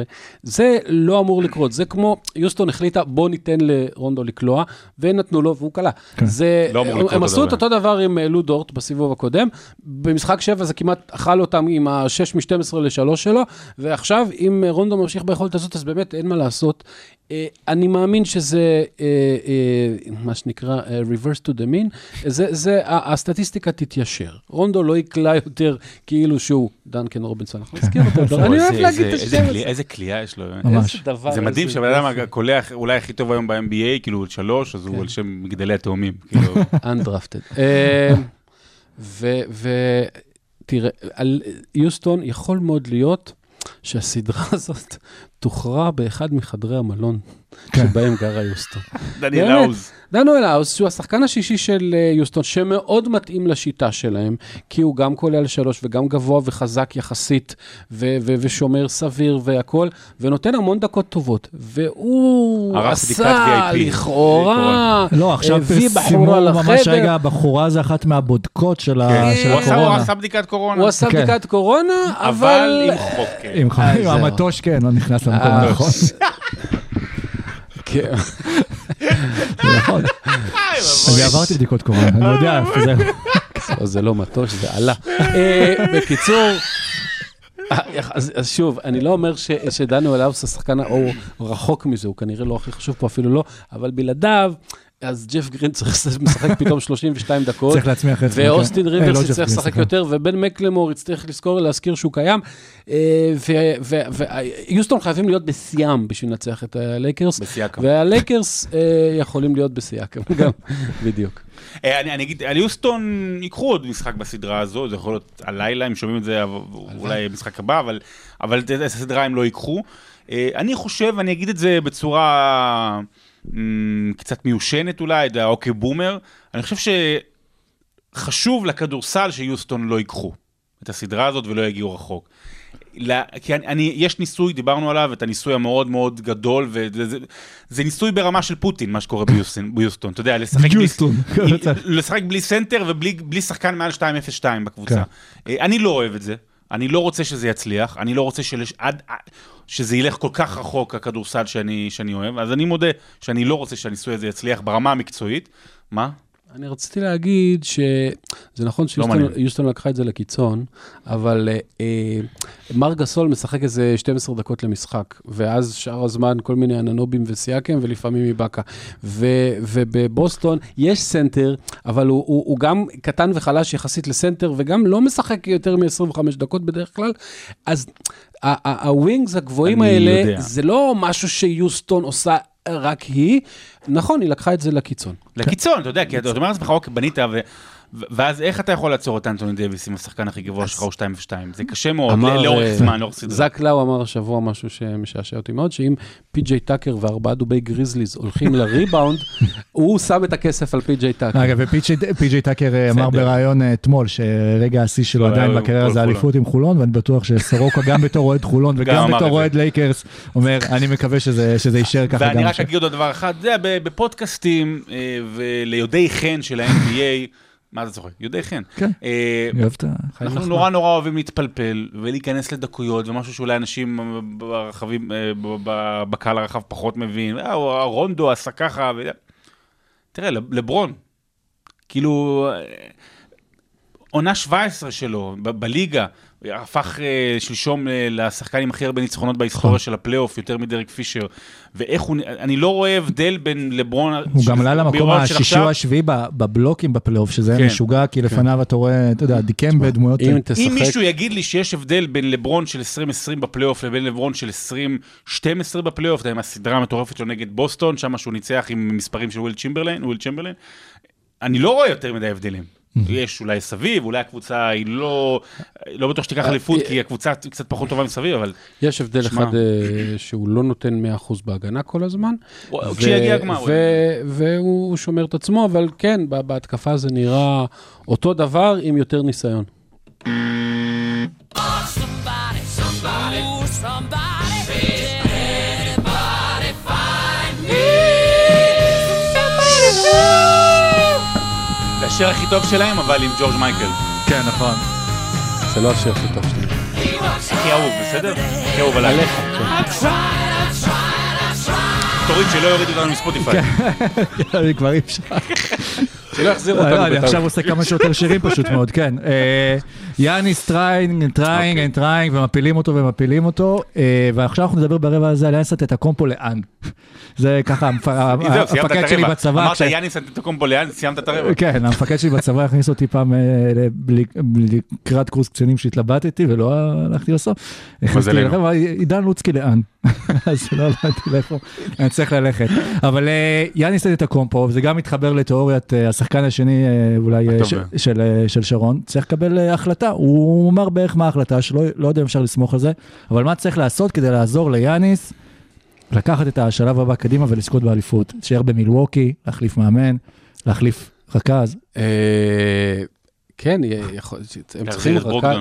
זה לא אמור לקרות. זה כמו, יוסטון החליטה, בוא ניתן לרונדו לקלוע, ונתנו לו, והוא קלע. זה, לא לקרות הם עשו את. אותו דבר עם אה, לו דורט בסיבוב הקודם. במשחק 7 זה כמעט אכל אותם עם ה-6 מ-12 ל-3 שלו, ועכשיו, אם אה, רונדו ממשיך ביכולת הזאת, אז באמת אין מה לעשות. אה, אני מאמין שזה, אה, אה, מה שנקרא, אה, reverse to the mean, זה, זה, ה- הסטטיסטיקה תתיישר. רונדו לא יקלע יותר כאילו שהוא דנקן רובינסון, אנחנו נזכיר אותו. אני אוהב להגיד את איזה- השם איזה הזה. איזה קליעה יש לו. ממש. איזה דבר, זה מדהים שהבן אדם. הקולע אולי הכי טוב היום ב-NBA, כאילו שלוש, אז כן. הוא על שם מגדלי התאומים. כאילו, Undrafted. ותראה, על יוסטון יכול מאוד להיות שהסדרה הזאת תוכרע באחד מחדרי המלון כן. שבהם גרה יוסטון. דניאל. האוז. דנואל האוס, שהוא השחקן השישי של אה, יוסטון, שמאוד מתאים לשיטה שלהם, כי הוא גם קולע לשלוש וגם גבוה וחזק יחסית, ו- ו- ושומר סביר והכול, ונותן המון דקות טובות. והוא עשה VIP. לכאורה, לא, עכשיו בחורה ממש. רגע, הבחורה זה אחת מהבודקות של כן, של הוא עשה- הוא הקורונה. עשה בדיקת קורונה. הוא עשה כן. בדיקת קורונה, אבל אבל... עם חוק. כן. עם אה. המטוש כן, לא נכנס למקום אה, הנכון. כן. נכון. אני עברתי בדיקות קורונה, אני יודע איפה זה. לא, זה לא מטוש, זה עלה. אה, בקיצור, אה, אז, אז שוב, אני לא אומר ש, שדנו אלאוס השחקן, או רחוק מזה, הוא כנראה לא הכי חשוב פה, אפילו לא, אבל בלעדיו, אז ג'ף גרין צריך לשחק פתאום 32 דקות. צריך להצמיח את זה. ואוסטין כן. אה, ריברס לא יצטרך לשחק יותר, ובן מקלמור יצטרך לזכור, להזכיר שהוא קיים. אה, ויוסטון חייבים להיות בשיאם בשביל לנצח את הלייקרס, בשיאם. והלייקרס אה, יכולים להיות בשיאקם גם, בדיוק. אני אגיד, על יוסטון ייקחו עוד משחק בסדרה הזו, זה יכול להיות הלילה, אם שומעים את זה, אולי משחק הבא, אבל- את הסדרה הם לא ייקחו. אני חושב, אני אגיד את זה בצורה קצת מיושנת אולי, יודע, OK boomer, אני חושב שחשוב לכדורסל שיוסטון לא ייקחו את הסדרה הזאת ולא יגיעו רחוק. לה- כי אני, אני, יש ניסוי, דיברנו עליו, את הניסוי המאוד מאוד גדול, וזה זה, זה ניסוי ברמה של פוטין, מה שקורה ביוסטון, ביוסטון אתה יודע, לשחק בלי, ביוסטון. לשחק בלי סנטר ובלי בלי שחקן מעל 2.02 בקבוצה. כן. אה, אני לא אוהב את זה, אני לא רוצה שזה יצליח, אני לא רוצה עד, עד- שזה ילך כל כך רחוק, הכדורסל שאני, שאני אוהב, אז אני מודה שאני לא רוצה שהניסוי הזה יצליח ברמה המקצועית. מה? אני רציתי להגיד שזה נכון שיוסטון מעניין. יוסטון לקחה את זה לקיצון, אבל אה, אה, מר גסול משחק איזה 12 דקות למשחק, ואז שאר הזמן כל מיני אנונובים וסיאקם, ולפעמים מבאקה. ובבוסטון יש סנטר, אבל הוא, הוא, הוא גם קטן וחלש יחסית לסנטר, וגם לא משחק יותר מ-25 דקות בדרך כלל, אז ה wings הגבוהים האלה, יודע. זה לא משהו שיוסטון עושה רק היא. נכון, היא לקחה את זה לקיצון. לקיצון, אתה יודע, כי אתה אומר לעצמך, אוקיי, בנית, ו... ואז איך אתה יכול לעצור את אנטוני דייוויס עם השחקן הכי גבוה שלך הוא 2 ו-2? זה קשה מאוד, אמר, לאורך אה, זמן, לאורך סדרה. זק לאו אמר השבוע משהו שמשעשע אותי מאוד, שאם פי.ג'יי טאקר וארבעה דובי גריזליז הולכים לריבאונד, הוא שם את הכסף על פי.ג'יי טאקר. אגב, ופי.ג'יי טאקר אה, אמר. בריאיון אה, אתמול, שרגע השיא שלו לא, עדיין הוא בקריירה כל זה. אליפות עם חולון, ואני בטוח שסורוקה גם בתור אוהד חולון גם וגם בתור. אוהד לייקרס, אומר, אני מקווה שזה שזה יישאר ככה גם. ואני רק אגיד עוד דבר אחד, אתה יודע, ב- בפודקאסטים וליודעי חן של ה-NBA, מה אתה צוחק? יודעי חן. כן. אה, אני אוהב את ה... אנחנו. נורא נורא אוהבים להתפלפל ולהיכנס לדקויות ומשהו שאולי אנשים ברחבים, אה, בקהל הרחב פחות מבין, אה, הרונדו עשה ככה. תראה, לב- לברון, כאילו, עונה 17 שלו ב- בליגה, הפך אה, שלשום אה, לשחקן עם הכי הרבה ניצחונות בהיסטוריה של הפלייאוף, יותר מדרק פישר, ואיך הוא, אני לא רואה הבדל בין לברון... הוא גם עלה למקום השישי או. השביעי ב- בבלוקים בפלייאוף, שזה כן. משוגע, כי לפניו אתה רואה, אתה יודע, דיקמבה, דמויות... אם אם תשחק, מישהו יגיד לי שיש הבדל בין לברון של 2020 בפלייאוף לבין לברון של 2012 בפלייאוף, אתה יודע, עם הסדרה המטורפת שלו נגד בוסטון, שם שהוא ניצח עם מספרים של וויל צ'ימברליין, וויל צ'מברליין, אני לא רואה יותר מדי הבדלים. יש אולי סביב, אולי הקבוצה היא לא, לא בטוח שתיקח אליפות, כי הקבוצה קצת פחות טובה מסביב, אבל יש הבדל שמע. אחד אה, שהוא לא נותן 100% בהגנה כל הזמן. כשיגיע הגמר, והוא שומר את עצמו, אבל כן, ב- בהתקפה זה נראה אותו דבר עם יותר ניסיון. Somebody, השיר הכי טוב שלהם, אבל עם ג'ורג' מייקל. כן, נכון. זה לא השיר הכי טוב שלי. הכי אהוב, בסדר? הכי אהוב עליי. עליך, כן. תוריד שלא יוריד אותנו מספוטיפיי. אני כבר אי אפשר. שלא יחזירו לא, אותנו אני בטעות. עכשיו עושה כמה שיותר שירים פשוט מאוד, כן. אה, יאניס trying, trying, אוקיי. trying, ומפילים אותו ומפילים אותו, אה, ועכשיו אנחנו נדבר ברבע הזה על יאניס אנטטוקומפו לאן. זה ככה את המפקד שלי. בצבא. אמרת יאניס אנטטוקומפו לאן, סיימת את הרבע. כן, המפקד שלי בצבא הכניס אותי פעם אה, לקראת קורס קצינים שהתלבטתי ולא הלכתי לסוף. לרבע, עידן לוצקי לאן? אז לא הבנתי לאיפה אני צריך ללכת. אבל אה, יאניס את הקומפו, וזה גם מתחבר לתיאוריית אה, השחקן השני אה, אולי של, של שרון, צריך לקבל החלטה. הוא אמר בערך מה ההחלטה שלו, לא יודע אם אפשר לסמוך על זה, אבל מה צריך לעשות כדי לעזור ליאניס לקחת את השלב הבא קדימה ולזכות באליפות. שייר במילווקי, להחליף מאמן, להחליף רכז. כן, הם צריכים רכז.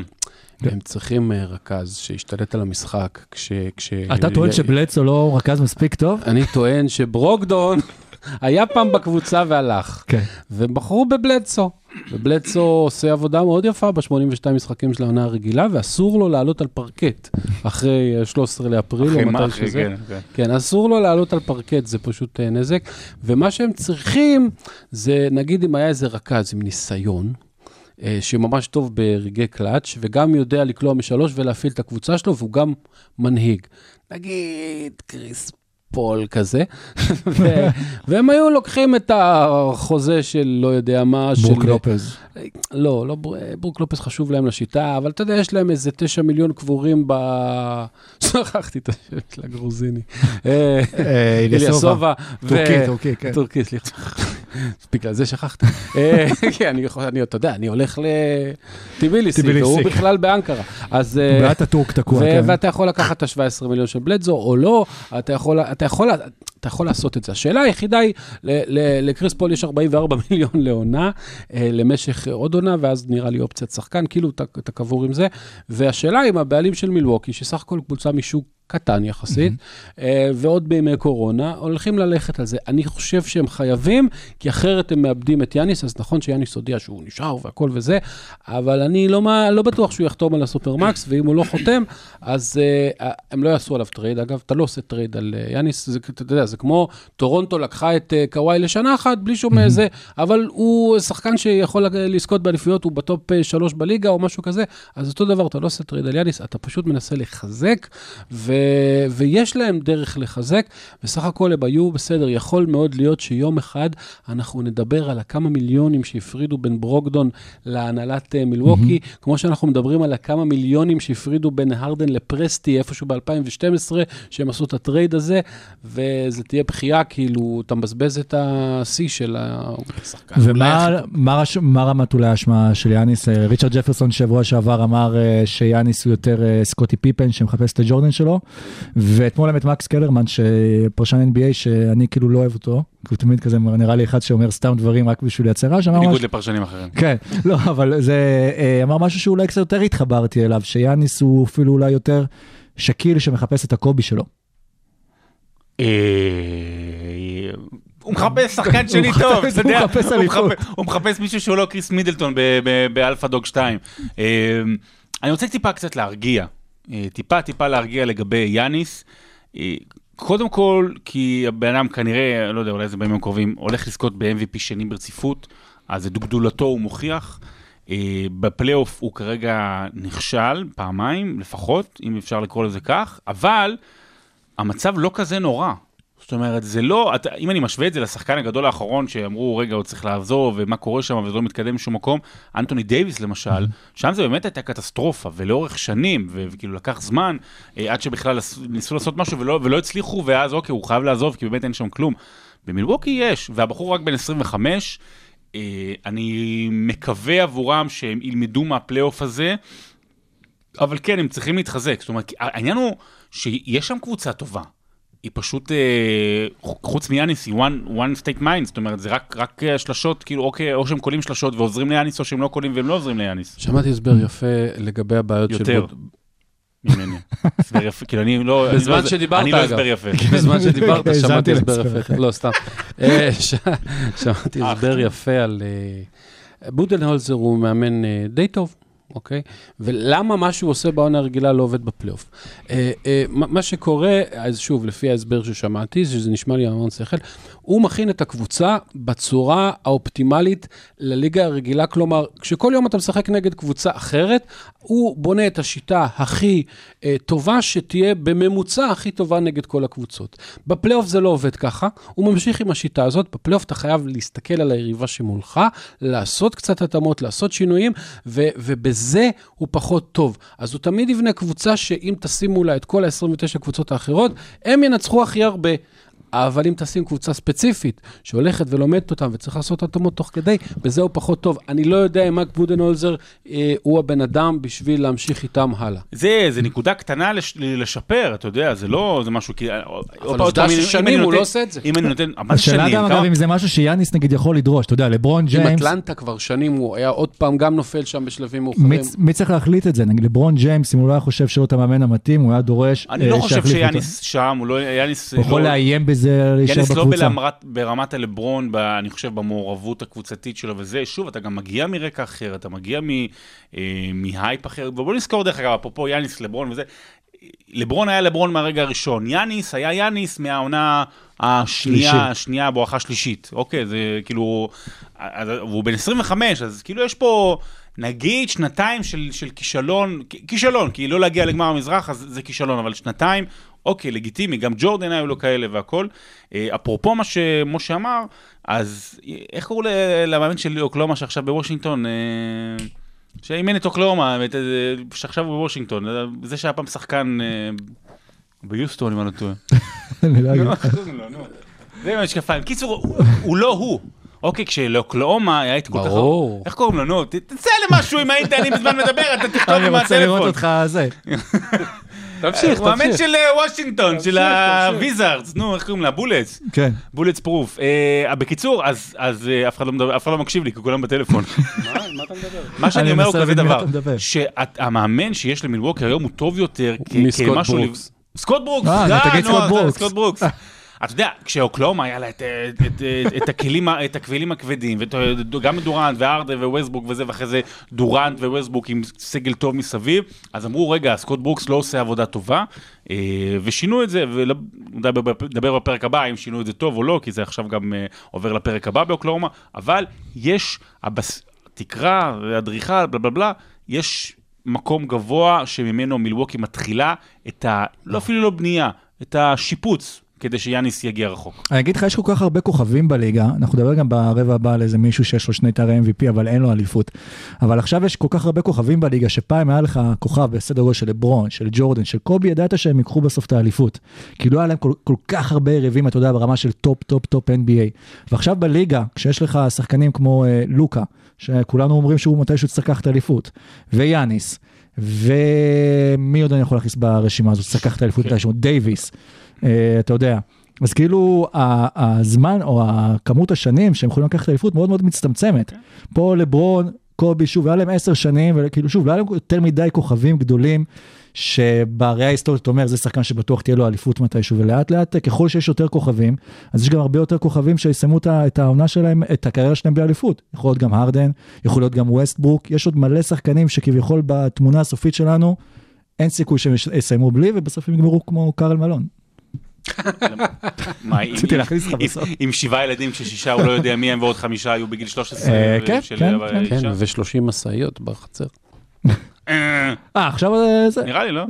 הם צריכים אה, רכז שישתלט על המשחק, כש... כש- אתה טוען שבלצו לא רכז מספיק טוב? אני טוען שברוקדון היה פעם בקבוצה והלך, כן. והם בחרו בבלדסו. ובלדסו עושה עבודה מאוד יפה ב-82 משחקים של העונה הרגילה, ואסור לו לעלות על פרקט אחרי אה, 13 לאפריל, אחרי או? מתי שזה. כן, כן. כן, אסור לו לעלות על פרקט, זה פשוט אה, נזק. ומה שהם צריכים, זה נגיד אם היה איזה רכז עם ניסיון, אה, שממש טוב ברגעי קלאץ', וגם יודע לקלוע משלוש ולהפעיל את הקבוצה שלו, והוא גם מנהיג. נגיד קריס פול כזה, ו- והם היו לוקחים את החוזה של לא יודע מה, ברוק של... לופז. לא, לא, בר- ברוק לופז חשוב להם לשיטה, אבל אתה יודע, יש להם איזה תשע מיליון קבורים ב... שכחתי את השם של הגרוזיני. אה, איליאסובה. ו- טורקי, טורקי, כן. טורקי, סליחה. בגלל זה שכחתי. אה, כן, אני אתה יודע, אני הולך לטביליסי, טביליסי, והוא כן. בכלל באנקרה. אז... אה, ואתה טורק תקוע, כן. ואתה יכול לקחת את ה-17 מיליון של בלדסו או לא, אתה יכול, אתה יכול, אתה יכול לעשות את זה. השאלה היחידה היא, לקריס פול יש 44 מיליון לעונה, אה, למשך עוד עונה, ואז נראה לי אופציית שחקן, כאילו אתה קבור עם זה. והשאלה אם הבעלים של מילווקי, שסך הכל קבוצה משוק קטן יחסית, אה, ועוד בימי קורונה, הולכים ללכת על זה. אני חושב שהם חייבים, כי אחרת הם מאבדים את יאניס, אז נכון שיאניס הודיע שהוא נשאר והכל וזה, אבל אני לא, מה- לא בטוח שהוא יחתום על ה supermax, ואם הוא לא חותם, אז אה, הם לא יעשו עליו trade. אגב, אתה לא עושה trade על אה, יאניס, זה, אתה יודע, זה כמו טורונטו לקחה את אה, קוואי לשנה אחת, בלי שום זה, אבל הוא שחקן שיכול לזכות באליפויות, הוא ב top שלוש בליגה או משהו כזה, אז אותו דבר, אתה לא עושה trade על יאניס, אתה פשוט מנסה לחזק, ו... ויש להם דרך לחזק, וסך הכל הם היו בסדר. יכול מאוד להיות שיום אחד אנחנו נדבר על הכמה מיליונים שהפרידו בין ברוקדון להנהלת אה, מילווקי, mm-hmm. כמו שאנחנו מדברים על הכמה מיליונים שהפרידו בין הרדן לפרסטי איפשהו ב-2012, שהם עשו את ה trade הזה, וזה תהיה בכייה, כאילו, אתה מבזבז את השיא של השחקן. ומה. מה רש- מה רמת אולי האשמה של יאניס? אה, ריצ'רד ג'פרסון שבוע שעבר אמר אה, שיאניס הוא יותר סקוטי פיפן שמחפש את הג'ורדן שלו, ואתמול האמת מקס קלרמן, שפרשן NBA, שאני כאילו לא אוהב אותו, כי הוא תמיד כזה נראה לי אחד שאומר סתם דברים רק בשביל לייצר רעש, אמר בניגוד לפרשנים אחרים. כן, לא, אבל זה אה, אמר משהו שאולי קצת יותר התחברתי אליו, שיאניס הוא אפילו אולי יותר שקיל שמחפש את הקובי שלו. אה, הוא מחפש שחקן שני טוב, אתה יודע, הוא מחפש מישהו שהוא לא קריס מידלטון ב- ב- באלפא דוג 2. אה, אני רוצה טיפה קצת להרגיע, טיפה טיפה להרגיע לגבי יאניס. אה, קודם כל, כי הבן אדם כנראה, לא יודע, אולי זה בימים הקרובים, הולך לזכות ב-MVP שני ברציפות, אז את גדולתו הוא מוכיח. אה, בפלייאוף הוא כרגע נכשל פעמיים לפחות, אם אפשר לקרוא לזה כך, אבל המצב לא כזה נורא. זאת אומרת, זה לא, אתה, אם אני משווה את זה לשחקן הגדול האחרון שאמרו, רגע, הוא צריך לעזוב, ומה קורה שם, וזה לא מתקדם לשום מקום, אנטוני דייוויס למשל, שם זה באמת הייתה קטסטרופה, ולאורך שנים, וכאילו לקח זמן, אה, עד שבכלל ניסו לעשות משהו ולא, ולא הצליחו, ואז אוקיי, הוא חייב לעזוב, כי באמת אין שם כלום. במילווקי יש, והבחור רק בן 25, אה, אני מקווה עבורם שהם ילמדו מהפלייאוף הזה, אבל כן, הם צריכים להתחזק. זאת אומרת, העניין הוא שיש שם קבוצה טובה. היא פשוט, אה, חוץ מיאניס, היא one, one state mind, זאת אומרת, זה רק, רק אה, שלשות, כאילו, אוקיי, או שהם קולים שלשות ועוזרים ליאניס, או שהם לא קולים והם לא עוזרים ליאניס. שמעתי הסבר יפה לגבי הבעיות של... יותר. בוד- ממני. הסבר יפה, כאילו, אני לא... אני בזמן לא- שדיברת, אני לא. הסבר יפה. בזמן שדיברת, שמעתי הסבר. יפה. לא, סתם. אה, שמעתי הסבר יפה על... בודנהולזר הוא מאמן די טוב, אוקיי? ולמה מה שהוא עושה בעונה הרגילה לא עובד בפלייאוף? אה, אה, מה שקורה, אז שוב, לפי ההסבר ששמעתי, שזה נשמע לי המון שכל, הוא מכין את הקבוצה בצורה האופטימלית לליגה הרגילה, כלומר, כשכל יום אתה משחק נגד קבוצה אחרת, הוא בונה את השיטה הכי אה, טובה שתהיה בממוצע הכי טובה נגד כל הקבוצות. בפלייאוף זה לא עובד ככה, הוא ממשיך עם השיטה הזאת, בפלייאוף אתה חייב להסתכל על היריבה שמולך, לעשות קצת התאמות, לעשות שינויים, ו- ובזה הוא פחות טוב. אז הוא תמיד יבנה קבוצה שאם תשימו לה את כל ה-29 קבוצות האחרות, הם ינצחו הכי הרבה. אבל אם תשים קבוצה ספציפית שהולכת ולומדת אותם וצריך לעשות התאמות תוך כדי, בזה הוא פחות טוב. אני לא יודע אם מייק בודנהולזר אה, הוא הבן אדם בשביל להמשיך איתם הלאה. זה, זה נקודה קטנה לש, לשפר, אתה יודע, זה לא, זה משהו, כי... אבל עובדה ששנים הוא לא עושה את זה. אם אני נותן, מה זה השאלה שנים? גם, כמה- אגב, אם זה משהו שיאניס נגיד יכול לדרוש, אתה יודע, לברון עם ג'יימס, אטלנטה כבר שנים, הוא היה עוד פעם גם נופל שם בשלבים מאוחרים. מי, מי צריך להחליט את זה? נגיד לברון ג'יימס, אם הוא לא היה חושב שהוא את המאמן המתאים, הוא היה דורש אני אה, לא חושב שיחליפו אותו. שיאניס שם, הוא יאניס... הוא יכול לאיים בזה, להישאר יאניס לא בקבוצה. ברמת, ברמת הלברון, ב, אני חושב, במעורבות הקבוצתית שלו וזה. שוב, אתה גם מגיע מרקע אחר, אתה מגיע מ, אה, מהייפ אחר. ובוא נזכור, דרך אגב, אפרופו יאניס, לברון וזה, לברון היה לברון מהרגע הראשון, יאניס היה יאניס מהעונה השנייה. השנייה בואכה שלישית. אוקיי, זה כאילו, אז, והוא בן 25, אז כאילו יש פה... נגיד שנתיים של, של כישלון, כישלון, כי לא להגיע לגמר המזרח אז זה כישלון, אבל שנתיים, אוקיי, לגיטימי, גם ג'ורדן היו לו כאלה והכל. אה, אפרופו מה שמשה אמר, אז אה, איך קראו למאמן של אוקלאומה שעכשיו בוושינגטון? אה, שאימן את אוקלהומה, אה, שעכשיו הוא בוושינגטון, זה שהיה פעם שחקן ביוסטון, אם אני לא טועה. אני לא אגיד. איך קוראים לו, נו? זה עם המשקפיים. קיצור, הוא לא הוא. אוקיי, כשלאוקלהומה היה את כל כך... ברור. איך קוראים לו? נו, ת- תצא למשהו אם היית, אני בזמן מדבר, אתה תכתוב אני עם רוצה לראות הטלפון. אותך זה. תמשיך, הוא מאמן תמשיך. של אה, וושינגטון, של הוויזארדס, נו, איך קוראים לה? בולטס. כן. bulletproof. אה, בקיצור, אז אז, אה, אף אחד לא אף אחד לא מקשיב לי, כי כולם בטלפון. מה אתה מדבר? מה שאני אני אומר הוא כזה דבר. שהמאמן שיש למילווקי היום הוא טוב יותר כ- מסקוט כמשהו... ברוקס. סקוט ברוקס, סקוט אז ברוקס. אתה יודע, כשאוקלהומה היה לה את, את, את, את, הכלים, את הכלים הכבדים, וגם דורנט והארדן וווסטברוק וזה, ואחרי זה דורנט וווסטברוק עם סגל טוב מסביב, אז אמרו, רגע, סקוט ברוקס לא עושה עבודה טובה, אה, ושינו את זה, ונדבר בפרק הבא אם שינו את זה טוב או לא, כי זה עכשיו גם אה, עובר לפרק הבא באוקלהומה, אבל יש, הבס... תקרה, אדריכל, בלה בלה בלה, יש מקום גבוה שממנו מילווקי מתחילה את ה... לא אפילו לא בנייה, את השיפוץ, כדי שיאניס יגיע רחוק. אני אגיד לך, יש כל כך הרבה כוכבים בליגה, אנחנו נדבר גם ברבע הבא על איזה מישהו שיש לו שני תארי MVP, אבל אין לו אליפות. אבל עכשיו יש כל כך הרבה כוכבים בליגה, שפעם היה לך כוכב בסדר גודל של לברון, של ג'ורדן, של קובי, ידעת שהם ייקחו בסוף את האליפות. כי לא היה להם כל, כל כך הרבה יריבים, אתה יודע, ברמה של top, top, top NBA. ועכשיו בליגה, כשיש לך שחקנים כמו אה, לוקה, שכולנו אומרים שהוא מתישהו צריך לקחת אליפות, ויאניס, ומי עוד אני יכול להכניס ברשימה הזאת, צריך לקחת אליפות מתישהו, דייוויס, אתה יודע. אז כאילו הזמן או הכמות השנים שהם יכולים לקחת אליפות מאוד מאוד מצטמצמת. פה לברון, קובי, שוב, היה להם עשר שנים, וכאילו שוב, לא היה להם יותר מדי כוכבים גדולים, שבראייה ההיסטורית אתה אומר, זה שחקן שבטוח תהיה לו אליפות מתישהו, ולאט לאט ככל שיש יותר כוכבים, אז יש גם הרבה יותר כוכבים שיסיימו את העונה שלהם, את הקריירה שלהם בלי אליפות. יכול להיות גם הרדן, יכול להיות גם ווסטברוק, יש עוד מלא שחקנים שכביכול בתמונה הסופית שלנו, אין סיכוי שהם יסיימו בלי, ובסוף הם יגמרו כמו קארל מלון. מה, רציתי להכניס לך בסוף. עם שבעה ילדים כששישה הוא לא יודע מי הם ועוד חמישה היו בגיל 13. אה, כן, של כן, האישה. כן, ו-30 משאיות בחצר. אה, אה, עכשיו אה, זה. נראה לי, לא?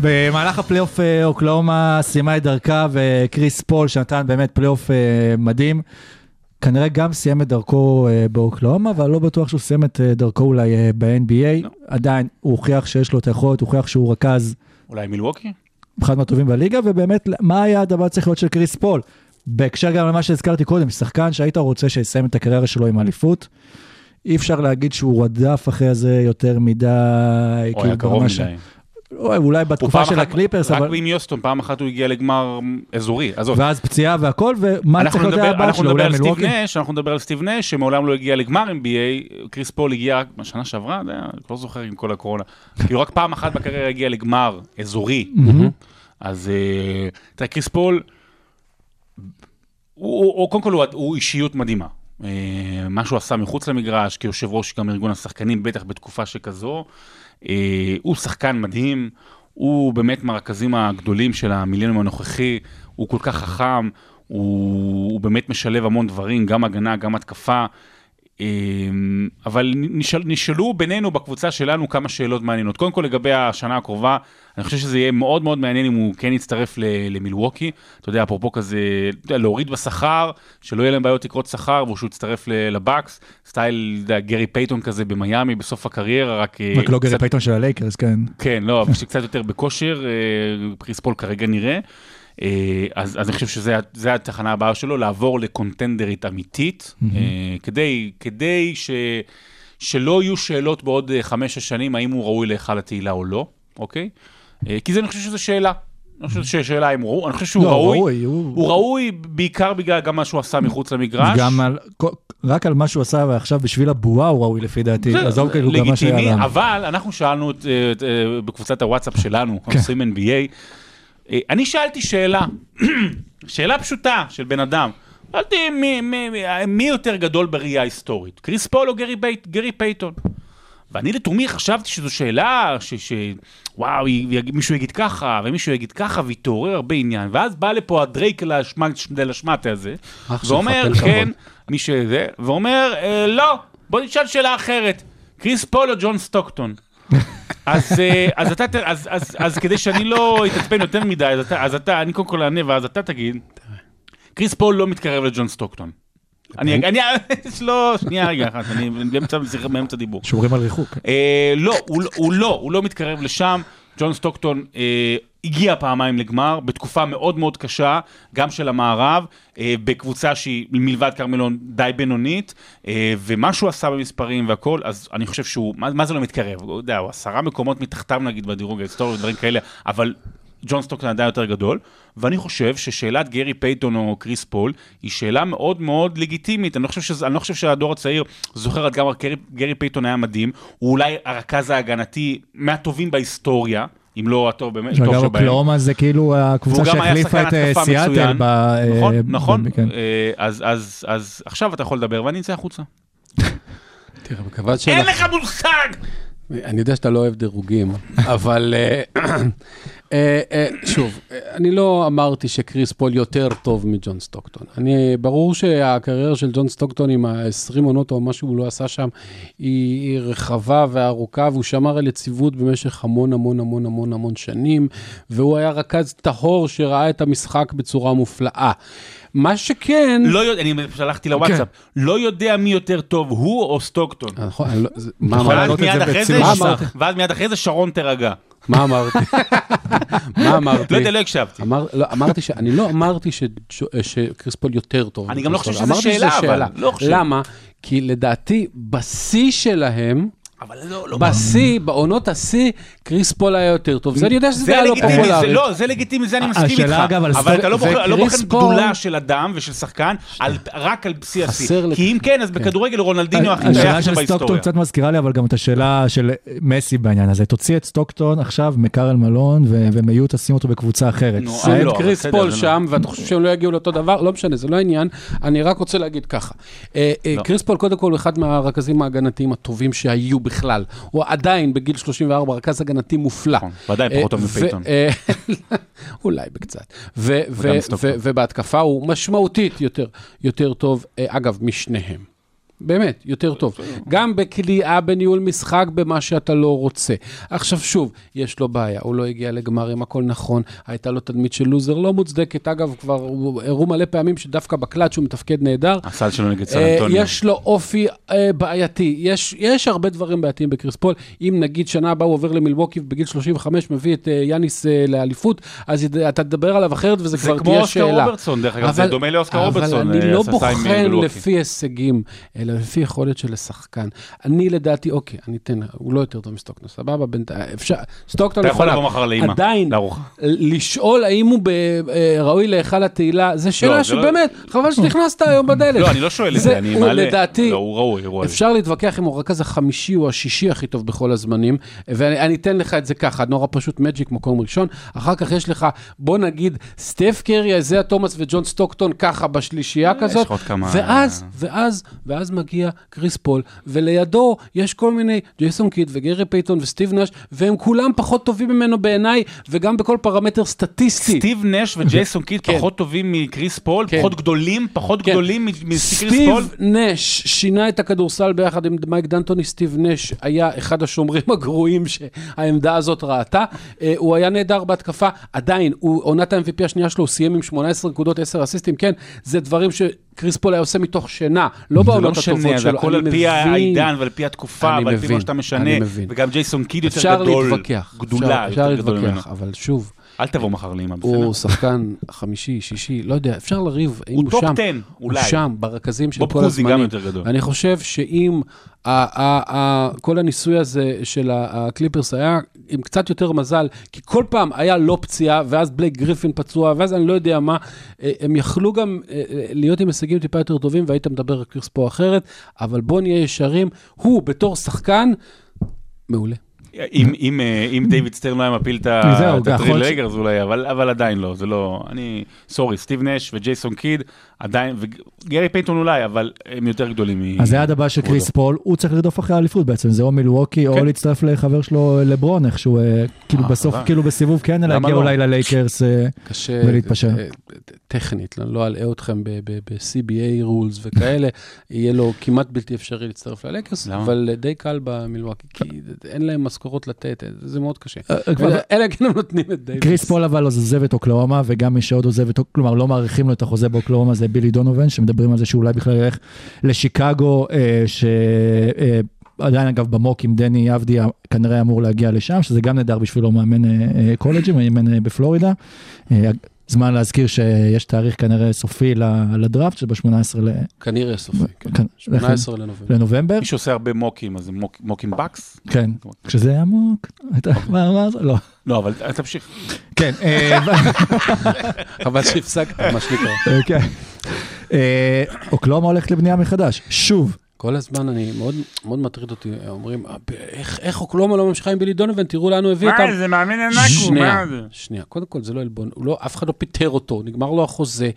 במהלך הפלייאוף אה, אוקלהומה סיימה את דרכה וקריס פול שנתן באמת פלייאוף אה, מדהים. כנראה גם סיים את דרכו אה, באוקלהומה, אבל לא בטוח שהוא סיים את דרכו אולי ב-NBA. לא. עדיין הוא הוכיח שיש לו את היכולת, הוא הוכיח שהוא רכז אולי מילווקי? אחד מהטובים בליגה, ובאמת, מה היה הדבר צריך להיות של קריס פול? בהקשר גם למה שהזכרתי קודם, שחקן שהיית רוצה שיסיים את הקריירה שלו עם אליפות. אי אפשר להגיד שהוא רדף אחרי זה יותר מדי, או היה קרוב מדי. אוי, אולי בתקופה של אחת- הקליפרס, רק אבל... עם יוסטון, פעם אחת הוא הגיע לגמר אזורי, עזוב. ואז פציעה והכל, ומה צריך להיות הבא שלו? אולי? נש, אנחנו נדבר על סטיב נש, שמעולם לא הגיע לגמר NBA, קריס פול הגיע רק בשנה שעברה, היה- לא זוכר עם כל הקורונה. כאילו רק פעם אחת בקריירה הגיע לגמר אזורי. אז אה, תראה, קריס פול, הוא, הוא, הוא, קודם כל הוא, הוא אישיות מדהימה. אה, מה שהוא עשה מחוץ למגרש, כיושב ראש גם ארגון השחקנים, בטח בתקופה שכזו. אה, הוא שחקן מדהים, הוא באמת מהרכזים הגדולים של המיליונים הנוכחי, הוא כל כך חכם, הוא, הוא באמת משלב המון דברים, גם הגנה, גם התקפה. אה, אבל נשאל, נשאלו בינינו בקבוצה שלנו כמה שאלות מעניינות. קודם כל לגבי השנה הקרובה, אני חושב שזה יהיה מאוד מאוד מעניין אם הוא כן יצטרף למילווקי. אתה יודע, אפרופו כזה, יודע, להוריד בשכר, שלא יהיה להם בעיות תקרות שכר, ושהוא יצטרף ל- לבאקס, סטייל, יודע, גרי פייטון כזה במיאמי בסוף הקריירה, רק... אה, רק לא גרי קצת- פייטון של הלייקרס, כן. כן, לא, אבל שקצת יותר בכושר, אה, קריס פול כרגע נראה. אה, אז, אז אני חושב שזה התחנה הבאה שלו, לעבור לקונטנדרית אמיתית, אה, כדי, כדי ש, שלא יהיו שאלות בעוד אה, חמש-שש שנים, האם הוא ראוי להיכל התהילה או לא, אוקיי? כי זה, אני חושב שזו שאלה. אני חושב שזו שאלה אם הוא אני חושב שהוא לא, ראוי. ראוי, הוא- הוא ראוי בעיקר בגלל גם מה שהוא עשה מחוץ למגרש. גם על, רק על מה שהוא עשה ועכשיו בשביל הבועה הוא ראוי לפי דעתי. זה עזוב כאילו גם מה שהיה לגיטימי, לה. אבל אנחנו שאלנו את, את, אה, בקבוצת הוואטסאפ שלנו, כן. עושים NBA, אני שאלתי שאלה, שאלה פשוטה של בן אדם. שאלתי מי, מי, מי, מי יותר גדול בראייה היסטורית, קריס פול או גרי, בייט, גרי פייטון? ואני לתומי חשבתי שזו שאלה ש... ש... וואו, מישהו יגיד ככה, ומישהו יגיד ככה, ויתעורר הרבה עניין. ואז בא לפה הדרייק לשמטה הזה, ואומר. כן, מי שזה, ואומר, אה, לא, בוא נשאל שאלה אחרת. קריס פול או ג'ון סטוקטון? אז, אה, אז, אתה, ת- אז, אז, אז כדי שאני לא אתעצבן יותר מדי, אז אתה, אז אתה, אני קודם כל אענה ואז אתה תגיד, קריס פול לא מתקרב לג'ון סטוקטון. אני, אני, לא, שנייה רגע אחת, אני באמצע, באמצע דיבור. שומרים על ריחוק. אה, לא, הוא, הוא לא, הוא לא מתקרב לשם. ג'ון סטוקטון אה, הגיע פעמיים לגמר, בתקופה מאוד מאוד קשה, גם של המערב, אה, בקבוצה שהיא מלבד קארל מלון די בינונית, אה, ומה שהוא עשה במספרים והכל, אז אני חושב שהוא, מה, מה זה לא מתקרב? הוא יודע, הוא עשרה מקומות מתחתיו נגיד בדירוג ההיסטורי ודברים כאלה, אבל ג'ון סטוקטון עדיין יותר גדול, ואני חושב ששאלת גרי פייטון או קריס פול היא שאלה מאוד מאוד לגיטימית. אני לא חושב, שזה, אני לא חושב שהדור הצעיר זוכר עד כמה גרי, גרי פייטון היה מדהים, הוא אולי הרכז ההגנתי מהטובים בהיסטוריה. אם לא הטוב באמת, טוב אגב, שבהם. אוקלהומה זה כאילו הקבוצה שהחליפה את אה, סיאטל. ב- אה, נכון, ב- נכון. אה, אז, אז, אז עכשיו אתה יכול לדבר ואני אצא החוצה. תראה, בכבוד אין שלך, לך מושג! אני יודע שאתה לא אוהב דירוגים, אבל שוב, אה, אני לא אמרתי שקריס פול יותר טוב מג'ון סטוקטון. אני, ברור שהקריירה של ג'ון סטוקטון עם ה-20 עונות או מה שהוא לא עשה שם, היא, היא רחבה וארוכה, והוא שמר על יציבות במשך המון המון המון המון המון שנים, והוא היה רכז טהור שראה את המשחק בצורה מופלאה. מה שכן... לא יודע, אני שלחתי לוואטסאפ, לא יודע מי יותר טוב, הוא או סטוקטון. נכון, אני לא- מה להעלות את זה. ואז- ואז מיד אחרי זה שרון תירגע. מה אמרתי? מה אמרתי? לא יודע, לא הקשבתי. אמר, לא, אמרתי ש... אני לא אמרתי ש, ש, שקריס פול יותר טוב. אני גם לא חושב אמרתי שאלה, אבל. לא. למה? כי לדעתי, בשיא שלהם, אבל לא, לא... בשיא, בעונות השיא, קריס פול היה יותר טוב. זה אני יודע שזה זה היה לא פופולרי. לא, זה לגיטימי, זה אני מסכים השאלה, איתך. אבל אתה לא בוחר לא גדולה של אדם ושל שחקן, על- רק על בשיא השיא. כי אם כן, אז בכדורגל רונלדיניו הכי השאלה טייח של סטוקטון בהיסטוריה. קצת מזכירה לי, אבל גם את השאלה של מסי בעניין הזה. תוציא את סטוקטון עכשיו מקארל מלון ו- ומיו תשים אותו בקבוצה אחרת. שים את לא, קריס פול זה שם, ואתה חושב שהם לא יגיעו לאותו דבר? לא משנה, זה לא העניין. אני רק רוצה להגיד ככה. אה, אה, לא. קריס פול, קודם כל, אחד מהרכזים ההגנתיים הטובים שהיו בכלל. הוא עדיין, בגיל 34, רכז הגנתי מופלא. נכון, ועדיין פחות טוב אה, מפייטון. ו- אה, אולי בקצת. ובהתקפה הוא משמעותית יותר, יותר טוב, אה, אגב, משניהם. באמת, יותר טוב. גם בקליעה, בניהול משחק, במה שאתה לא רוצה. עכשיו שוב, יש לו בעיה, הוא לא הגיע לגמרים, הכל נכון, הייתה לו תדמית של לוזר לא מוצדקת. אגב, כבר הראו מלא פעמים שדווקא בקלאץ' הוא מתפקד נהדר. הסל שלו נגד סן אה, אנטוניו. יש לו אופי אה, בעייתי, יש, יש הרבה דברים בעייתיים בקריס פול. אם נגיד שנה הבאה הוא עובר למילווקי ובגיל 35 מביא את אה, יאניס לאליפות, אז אתה תדבר עליו אחרת וזה זה כבר כמו תהיה אוסקר שאלה. רוברטסון, דרך אגב, זה דומה לאוסקר רוברטסון. אבל אני לא עם בוחן. לפי הישגים, אלא לפי יכולת של השחקן. אני לדעתי, אוקיי, אני אתן, הוא לא יותר טוב מסטוקטון, סבבה? אפשר, סטוקטון אתה יכול. לבוא מחר לאמא, עדיין. לשאול האם הוא אה, ראוי להיכל התהילה, זו שאלה זה לא- שבאמת, חבל שנכנסת היום בדלת. לא, אני לא שואל את זה, אני מעלה. לדעתי, לא. אפשר להתווכח אם הוא הרכז החמישי או השישי הכי טוב בכל הזמנים, ואני אני אתן לך את זה ככה, נורא פשוט מג'יק מקום ראשון, אחר כך יש לך, בוא נגיד, סטף קרי, אייזיה תומאס וג'ון סטוקטון ככה בשלישייה יש כזאת, ואז, ואז, ואז מגיע קריס פול, ולידו יש כל מיני, ג'ייסון קיד וגארי פייטון וסטיב נש, והם כולם פחות טובים ממנו בעיניי, וגם בכל פרמטר סטטיסטי. סטיב נש וג'ייסון קיד כן. פחות טובים מקריס פול, כן. פחות גדולים, פחות כן. גדולים מקריס פול. סטיב נש שינה את הכדורסל ביחד עם מייק דנטוני, סטיב נש היה אחד השומרים הגרועים שהעמדה הזאת ראתה. אה, הוא היה נהדר בהתקפה, עדיין, הוא עונת ה-MVP השנייה שלו, הוא סיים עם 18 נקודות, 10 אסיסטים, כן, זה דברים שקריס פול היה עושה מתוך שינה, לא לא בעונות משנה, הטובות זה שלו. הכל אני על פי. העידן ועל פי התקופה ועל פי מה שאתה משנה. וגם ג'ייסון קיד יותר אפשר גדול. להתווכח, גדולה אפשר- אפשר. להתווכח, אבל שוב, אל תבוא מחר לאמא, בסדר? הוא שחקן חמישי, שישי, לא יודע, אפשר לריב, אם הוא הוא טופ שם. 10, הוא אולי. שם, ברכזים של בוב כל קוזי גם הזמנים. יותר גדול. אני חושב שאם כל הניסוי הזה של הקליפרס היה עם קצת יותר מזל, כי כל פעם היה לא פציעה, ואז בלייק גריפין פצוע, ואז אני לא יודע מה, אה, הם יכלו גם אה, אה, להיות עם הישגים טיפה יותר טובים, והיית מדבר על קריס פה אחרת, אבל בוא נהיה ישרים, הוא בתור שחקן, מעולה. אם- אם, אה, אם דיוויד סטרן לא היה מפיל את ה- זהו, את יכול הטריל להיות ש- רגרס אולי, אבל אבל עדיין לא, זה לא, אני, סורי, סטיב נש וג'ייסון קיד, עדיין, וגרי פייתון אולי, אבל הם יותר גדולים מ... אז היעד הבא של קריס פול, הוא צריך לרדוף אחרי האליפות בעצם, זה או מילווקי או כן. להצטרף לחבר שלו לברון, איכשהו, אה, כאילו אה, בסוף. כאילו בסיבוב כן, למה להגיע לא? אולי ללייקרס. אה, ולהתפשר. טכנית, אני לא אלאה אתכם ב-CBA rules וכאלה, יהיה לו כמעט בלתי אפשרי להצטרף למה? אבל די קל במילואקי, כי אין להם משכורות לתת, זה מאוד קשה. אלא כן הם נותנים את דייוויס. קריס פול אבל עוזב את אוקלאומה, וגם מי שעוד עוזב את, כלומר לא מאריכים לו את החוזה באוקלאומה זה בילי דונובן, שמדברים על זה שאולי בכלל ילך לשיקגו, אה, שעדיין אגב במוק עם דני עבדי כנראה אמור להגיע לשם, שזה גם נהדר בשבילו מאמן אה, אה, קולג'ים, מאמן אה, בפלורידה. אה, זמן להזכיר שיש תאריך כנראה סופי לדראפט, שב-18 ל... כנראה סופי, כן. כן, 18 לנובמבר. לנובמבר, מי שעושה הרבה מוקים, אז זה מוק- מוקים בקס? כן, כשזה עמוק, אתה- מה מה זה? לא. לא, אבל תמשיך. כן, אה, חבל שהפסקת, מה שנקרא. כן. אה, אוקלאומה הולכת לבנייה מחדש, שוב. כל הזמן אני, מאוד, מאוד מטריד אותי, אומרים, "אה, ב- איך, איך אוקלומה לא ממשיכה עם בילי דונובן, תראו לאן הוא הביא אותם. זה מאמין ענק, שנייה, שנייה, קודם כל זה לא עלבון, לא, אף אחד לא פיטר אותו, נגמר לו החוזה.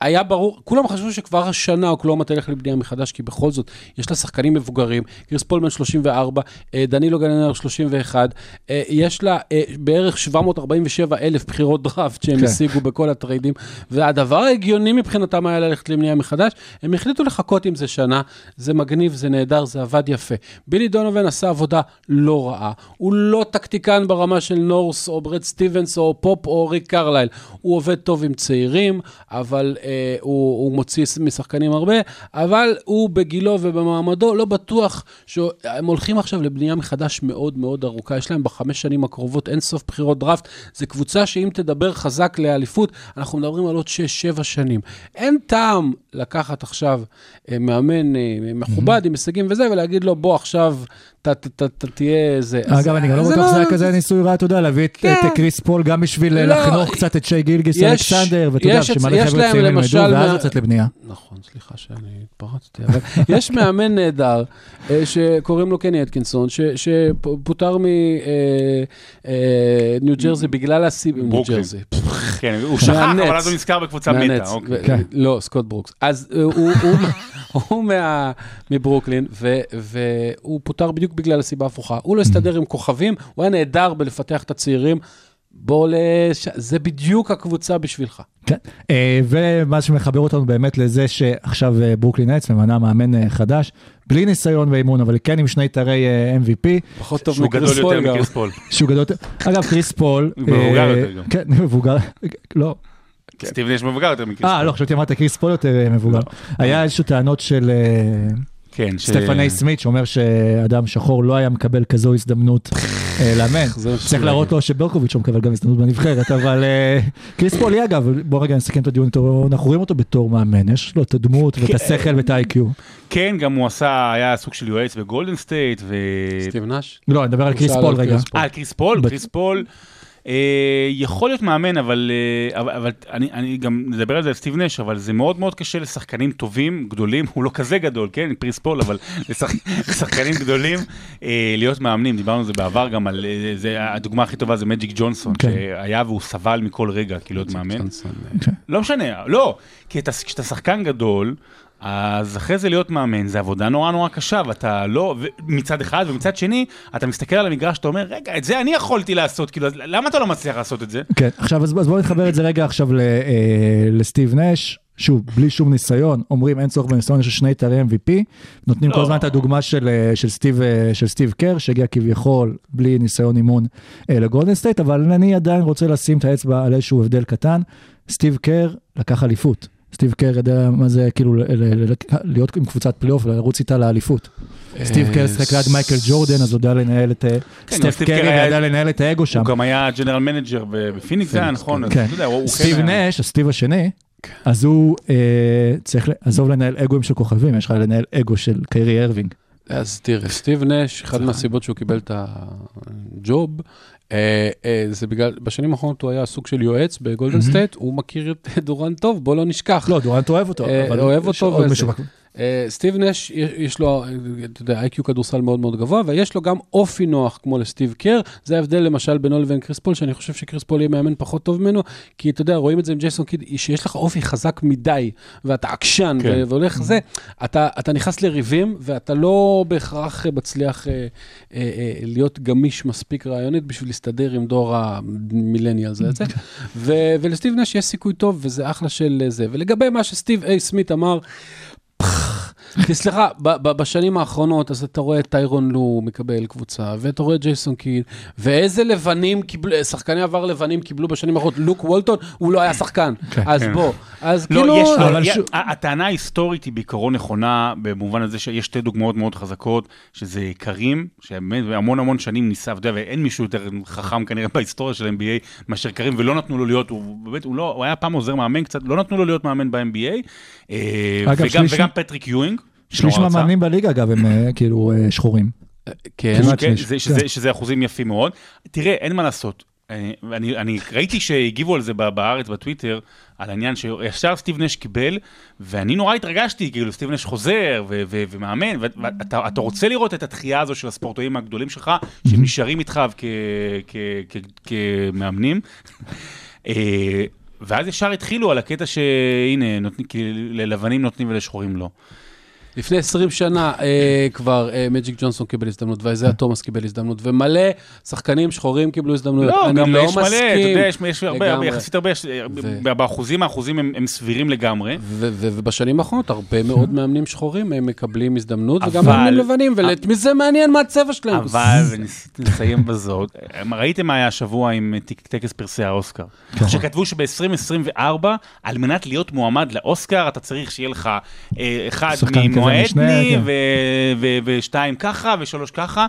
היה ברור, כולם חשבו שכבר השנה אוקלהומה תלך לבנייה מחדש, כי בכל זאת, יש לה שחקנים מבוגרים, קריס פול בן 34, אה, דנילו גלינארי 31, אה, יש לה אה, בערך 747 אלף בחירות דראפט שהם כן. השיגו בכל הטריידים, והדבר ההגיוני מבחינתם היה ללכת לבנייה מחדש, הם החליטו לחכות עם זה שנה, זה מגניב, זה נהדר, זה עבד יפה. בילי דונובן עשה עבודה לא רעה, הוא לא טקטיקן ברמה של נרס או ברד סטיבנס או פופ או ריק קרלייל, הוא עובד טוב עם צעירים, אבל אה, הוא, הוא מוציא משחקנים הרבה, אבל הוא בגילו ובמעמדו לא בטוח שהם הולכים עכשיו לבנייה מחדש מאוד מאוד ארוכה, יש להם בחמש שנים הקרובות אין סוף בחירות דראפט, זו קבוצה שאם תדבר חזק לאליפות, אנחנו מדברים על עוד שש, שבע שנים. אין טעם לקחת עכשיו אה, מאמן, אה, מכובד, עם הישגים וזה, ולהגיד לו, בוא עכשיו, ת- תהיה זה. אז- אגב, אני גם לא בטוח שזה היה כזה ניסוי רע, אתה יודע, להביא את כן. קריס פול גם בשביל לא, לחנוך קצת את שיי גילג'ס אלכסנדר, ואתה יודע, שמלא חבר'ה צעירים ילמדו, למשל ואז לצאת לבנייה. נכון, סליחה שאני התפרצתי, אבל יש מאמן נהדר אה, שקוראים לו קני אטקינסון, ש- שפוטר מניו ג'רזי בגלל הסיב... ניו. ג'רזי. כן, הוא שכח. אבל אז הוא נזכר בקבוצה. מהנץ. אוקיי. כן. לא, סקוט ברוקס. אז אה, הוא- מברוקלין, ו- והוא פוטר בדיוק בגלל הסיבה ההפוכה. הוא לא הסתדר עם כוכבים, הוא היה נהדר בלפתח את הצעירים. בוא לש... זה בדיוק הקבוצה בשבילך. כן, אה, ומה שמחבר אותנו באמת לזה שעכשיו אה, ברוקלין נטס ממנה מאמן אה, חדש, בלי ניסיון ואימון, אבל כן עם שני תארי אה, MVP, פחות טוב שהוא גדול מקריס יותר פול. מקריס פול. שהוא גדול, אגב, קריס פול, הוא מבוגר אה, יותר גם. כן, מבוגר, לא, סטיב נש מבוגר יותר מקריס אה, פול. לא, חשבתי אמרת קריס פול יותר אה, מבוגר. היה איזשהו טענות של אה, כן, ש- סטיבן איי סמית, שאומר שאדם שחור לא היה מקבל כזו הזדמנות אה, לאמן. זה מה צריך להראות. לו שברקוביץ' לא מקבל גם הזדמנות בנבחרת, אבל אה, קריס פול היא אגב, בוא רגע נסכם את הדיון איתו, אנחנו רואים אותו בתור מאמן, יש לו את הדמות ואת השכל ואת ה-IQ. כן, גם הוא עשה, היה סוג של יועץ בגולדן סטייט, ו... סטיב נש? לא, אני מדבר על קריס פול רגע. אה, על קריס פול, קריס פול. אה, יכול להיות מאמן, אבל, אה, אבל, אבל אני, אני גם נדבר על זה על סטיב נש, אבל זה מאוד מאוד קשה לשחקנים טובים, גדולים, הוא לא כזה גדול, כן, קריס פול, אבל לשח, לשחקנים גדולים אה, להיות מאמנים, דיברנו על זה בעבר גם על, זה, הדוגמה הכי טובה זה מג'יק ג'ונסון, כן. שהיה והוא סבל מכל רגע, כאילו להיות מאמן. אה, לא משנה, לא, כי אתה, כשאתה שחקן גדול, אז אחרי זה להיות מאמן זה עבודה נורא נורא קשה, ואתה לא, מצד אחד, ומצד שני, אתה מסתכל על המגרש, אתה אומר, רגע, את זה אני יכולתי לעשות, כאילו, למה אתה לא מצליח לעשות את זה? כן, עכשיו אז אז בואו נתחבר את זה רגע עכשיו ל- אה, לסטיב נש. שוב, בלי שום ניסיון, אומרים אין צורך בניסיון, יש שני תארי MVP, נותנים כל לא. הזמן את הדוגמה של, אה, של, סטיב, אה, של סטיב קר, שהגיע כביכול בלי ניסיון אימון אה, לגולדן סטייט, אבל אני עדיין רוצה לשים את האצבע על איזשהו הבדל קטן. סטיב קר לקח אליפות. סטיב קר יודע מה זה כאילו להיות עם קבוצת פלייאוף ולרוץ איתה לאליפות. סטיב קר שיחק ליד מייקל ג'ורדן, אז הוא יודע לנהל את... אה, כן, סטף סטיב קרי קר ידע לנהל את האגו שם. הוא גם היה general manager בפיניקס, נכון, כן. יודע, הוא סטיב כן נש, הסטיב השני, אז הוא אה, צריך, ל- עזוב לנהל אגואים של כוכבים, יש לך לנהל אגו של קיירי ארווינג. אז תראה, סטיב נש, אחת מהסיבות שהוא קיבל את הג'וב, אה, אה, זה בגלל, בשנים האחרונות הוא היה סוג של יועץ בגולדן סטייט, הוא מכיר את דורנט טוב, בוא לא נשכח. לא, דורנט אוהב אותו, אה, אוהב אותו וזה. אה, סטיב נש, יש- לו, אה, אתה יודע, IQ כדורסל מאוד מאוד גבוה, ויש לו גם אופי נוח כמו לסטיב קר. זה ההבדל למשל בינו לבין קריס פול, שאני חושב שקריס פול יהיה מאמן פחות טוב ממנו, כי אתה יודע, רואים את זה עם ג'ייסון קיד, שיש לך אופי חזק מדי, ואתה עקשן, כן. והולך זה, אתה, אתה נכנס לריבים, ואתה לא בהכרח מצליח אה, אה, אה, להיות גמיש מספיק רעיונית בשביל להסתדר עם דור המילניאל זה, זה. ו- ולסטיב נש יש סיכוי טוב, וזה אחלה של אה, זה. ולגבי מה שסטיב איי סמית אמר, כי סליחה, ב- ב- בשנים האחרונות, אז אתה רואה את טיירון לו מקבל קבוצה, ואתה רואה את ג'ייסון קיד, ואיזה לבנים קיבלו, שחקני עבר לבנים קיבלו בשנים האחרונות, לוק וולטון, הוא לא היה שחקן. אז כן. בוא, אז לא, כאילו... הטענה ההיסטורית היא בעיקרון נכונה, במובן הזה שיש שתי דוגמאות מאוד חזקות, שזה קרים, שבאמת המון המון שנים ניסה, ואתה יודע, ואין מישהו יותר חכם כנראה בהיסטוריה של NBA מאשר קרים, ולא נתנו לו להיות, הוא באמת, הוא לא, הוא היה פעם עוזר מאמן קצת, לא נתנו לו להיות מאמן ב-NBA, אגב, וגם, שליש- וגם פטריק יואינג. שליש. מהמאמנים בליגה אגב הם אה, כאילו אה, שחורים. כן, כמעט כן, שליש. זה, שזה, שזה אחוזים יפים מאוד. תראה, אין מה לעשות. אני, אני, אני ראיתי שהגיבו על זה בארץ, בטוויטר, על העניין שישר סטיב נש קיבל, ואני נורא התרגשתי, כאילו סטיב נש חוזר ו- ו- ומאמן, ואתה אתה רוצה לראות את התחייה הזו של הספורטאים הגדולים שלך, שהם נשארים איתך כ- כ- כ- כמאמנים. אה, ואז ישר התחילו על הקטע שהנה, נותנים, ללבנים נותנים ולשחורים לא. לפני 20 שנה אה, כבר אה, מג'יק ג'ונסון קיבל הזדמנות, ואיזיה תומאס קיבל הזדמנות, ומלא שחקנים שחורים קיבלו הזדמנויות. לא, אני גם לא יש מלא, אתה. יודע, יש, יש הרבה, לגמרי. יחסית הרבה, יש- ו- באחוזים האחוזים הם, הם סבירים לגמרי. ו- ו- ובשנים האחרונות הרבה מאוד מאמנים שחורים הם מקבלים הזדמנות, וגם אבל- מאמנים לבנים, ואת מי זה מעניין מה הצבע שלהם? אבל, ונסיים בזאת, ראיתם מה היה השבוע עם טק- טקס פרסי האוסקר? שכתבו שב-2024, על מנת להיות מועמד לאוסקר, אתה צריך שיהיה לך אה, אחד משנה, אתני, ושתיים ככה, ושלוש ככה.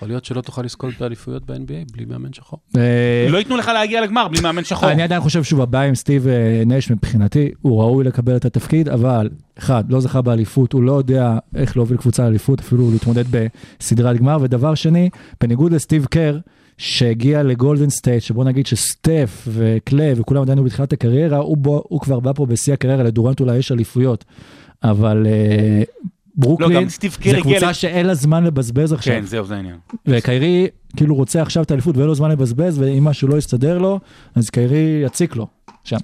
יכול להיות שלא תוכל לזכות באליפויות ב-NBA בלי מאמן שחור. אה, לא ייתנו לך להגיע לגמר בלי מאמן שחור. אני עדיין חושב שהוא הבעיה עם סטיב אה, נש מבחינתי, הוא ראוי לקבל את התפקיד, אבל אחד, לא זכה באליפות, הוא לא יודע איך להוביל קבוצה לאליפות, אפילו להתמודד בסדרת גמר, ודבר שני, בניגוד לסטיב קר, שהגיע לגולדן סטייט, שבוא נגיד שסטף וקליי וכולם עדיין היו בתחילת הקריירה, הוא, בו, הוא כבר בא פה בשיא הקריירה, לדורנט אולי יש אליפויות, אבל אה, ברוקלין, לא, גם סטיב זה קבוצה ל- שאין לה זמן לבזבז עכשיו. כן, זהו, זה העניין. וקיירי כאילו רוצה עכשיו את האליפות ואין לו זמן לבזבז, ואם משהו לא יסתדר לו, אז קיירי יציק לו שם.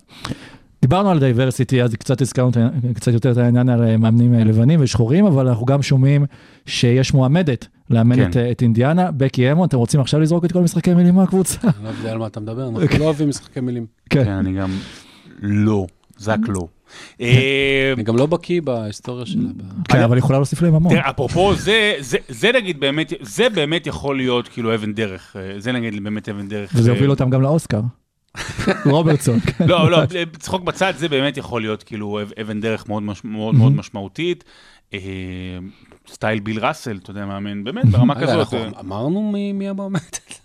דיברנו על diversity, אז קצת הזכרנו קצת יותר את העניין על אה, מאמנים אה, לבנים ושחורים, אבל אנחנו גם שומעים שיש מועמדת לאמן כן. את, את אינדיאנה, בקי אמון, אתם רוצים עכשיו לזרוק את כל משחקי המילים מהקבוצה? אני לא יודע על מה אתה מדבר, אנחנו לא אוהבים משחקי מילים. כן, אני גם לא, זק לא. אה, אני גם לא בקיא בהיסטוריה שלה. כן, אבל יכולה להוסיף להם המון. אפרופו, זה, זה, זה נגיד באמת, זה באמת יכול להיות כאילו אבן דרך, אה, זה נגיד באמת אבן דרך. וזה אה, הוביל אותם גם לאוסקר. רוברטסון. כן. לא, לא, צחוק בצד, זה באמת יכול להיות כאילו אב- אבן דרך מאוד מש- מאוד מאוד משמעותית. אה, סטייל ביל ראסל, אתה יודע, מאמן, באמת, ברמה כזאת. אנחנו אה, אמרנו מי המועמדת?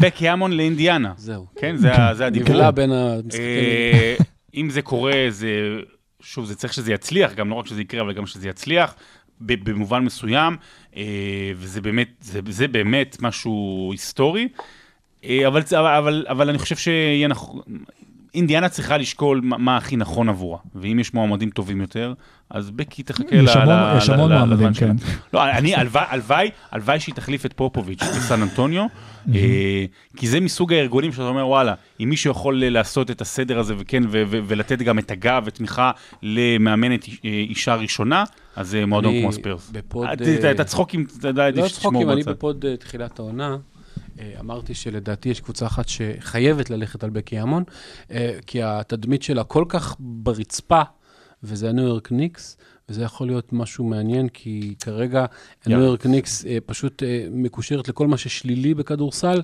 בקי אמון לאינדיאנה, זהו. כן, זה הדיבור. נבלע בין המשחקים. אם זה קורה, זה, שוב, זה צריך שזה יצליח, גם לא רק שזה יקרה, אבל גם שזה יצליח, במובן מסוים, אה, וזה באמת, זה, זה באמת משהו היסטורי, אה, אבל, אבל, אבל אני חושב שיהיה נכון, אינדיאנה צריכה לשקול מה, מה הכי נכון עבורה, ואם יש מועמדים טובים יותר, אז בקי תחכה ל- יש המון מועמדים. כן. לא, אני, הלוואי, הלוואי, שהיא תחליף את פופוביץ' בסן אנטוניו, אה, כי זה מסוג הארגונים שאתה אומר, וואלה, אם מישהו יכול לעשות את הסדר הזה, וכן, ולתת גם את הגב ותמיכה למאמנת אה, אישה ראשונה, אז זה מועדון כמו הספיירס. בפוד, את- אה, הצחוקים, אתה יודע, לא צחוקים, אני. בפוד תחילת העונה. אה, אמרתי שלדעתי יש קבוצה אחת שחייבת ללכת על בקי המון, אה, כי התדמית שלה כל כך ברצפה, וזה הניו יורק ניקס, וזה יכול להיות משהו מעניין, כי כרגע הניו. יורק ניקס פשוט אה, מקושרת לכל מה ששלילי בכדורסל,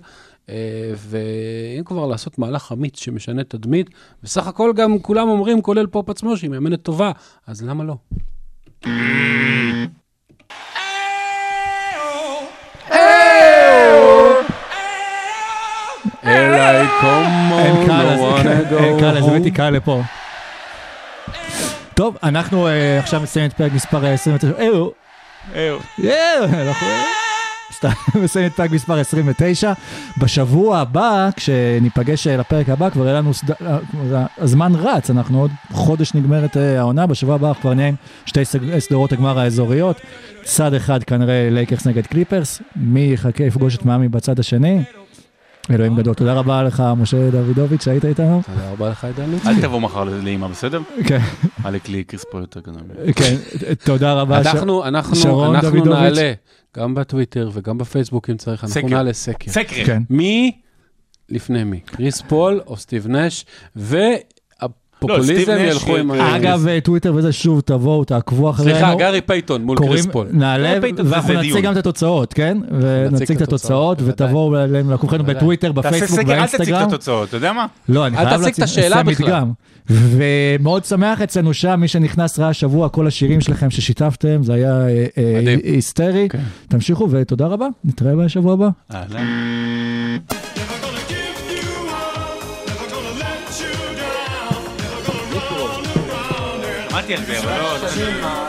ואם כבר לעשות מהלך אמיץ שמשנה תדמית, בסך הכל גם כולם אומרים, כולל פופ עצמו, שהיא מאמנת טובה, אז למה לא? אליי קומו, לא wanna go קהל, אז home. הבאתי קהל לפה. טוב, אנחנו אה, עכשיו מסיימים את פרק מספר 29. אהו, אהו. סתם מסיימים את פרק מספר 29. בשבוע הבא, כשניפגש אה, לפרק הבא, כבר יהיה לנו. אה, הזמן רץ, אנחנו עוד חודש נגמרת העונה, בשבוע הבא אנחנו כבר נהיה עם שתי סדרות הגמר האזוריות. צד אחד כנראה לייקרס נגד קליפרס, מי יחכה יפגוש את מאמי בצד השני. אלוהים גדול, תודה רבה לך, משה דוידוביץ', שהיית איתנו. תודה רבה לך, עידן לוצקי. אל תבוא מחר לאמא, בסדר? כן, עלק לי קריס פה יותר גדול. כן, תודה רבה. ש- אנחנו, אנחנו, שרון אנחנו דוידוביץ'. נעלה, גם בטוויטר וגם בפייסבוק אם צריך, אנחנו סקר. נעלה סקר. סקרי. כן. מי לפני מי? קריס פול או סטיב נש, והפופוליזם לא, נש, ילכו עם... ה- אגב, אה, טוויטר וזה, שוב, תבואו, תעקבו אחרינו. סליחה, גארי פייתון מול קריס פול. נעלה, ואנחנו נציג. גם את התוצאות, כן? ונציג את התוצאות. ותבואו אלינו, בוודאי. בטוויטר, בפייסבוק, סקר, אל תציג את באינסטגרם. התוצאות, אתה יודע מה? לא, אני חייב את להציג-. מדגם. ומאוד שמח אצלנו שם, מי שנכנס ראה השבוע, כל השירים שלכם ששיתפתם, זה היה אה, אה. היסטרי. כן. תמשיכו, ותודה רבה, נתראה בשבוע הבא. אהלן. 减肥不就是吗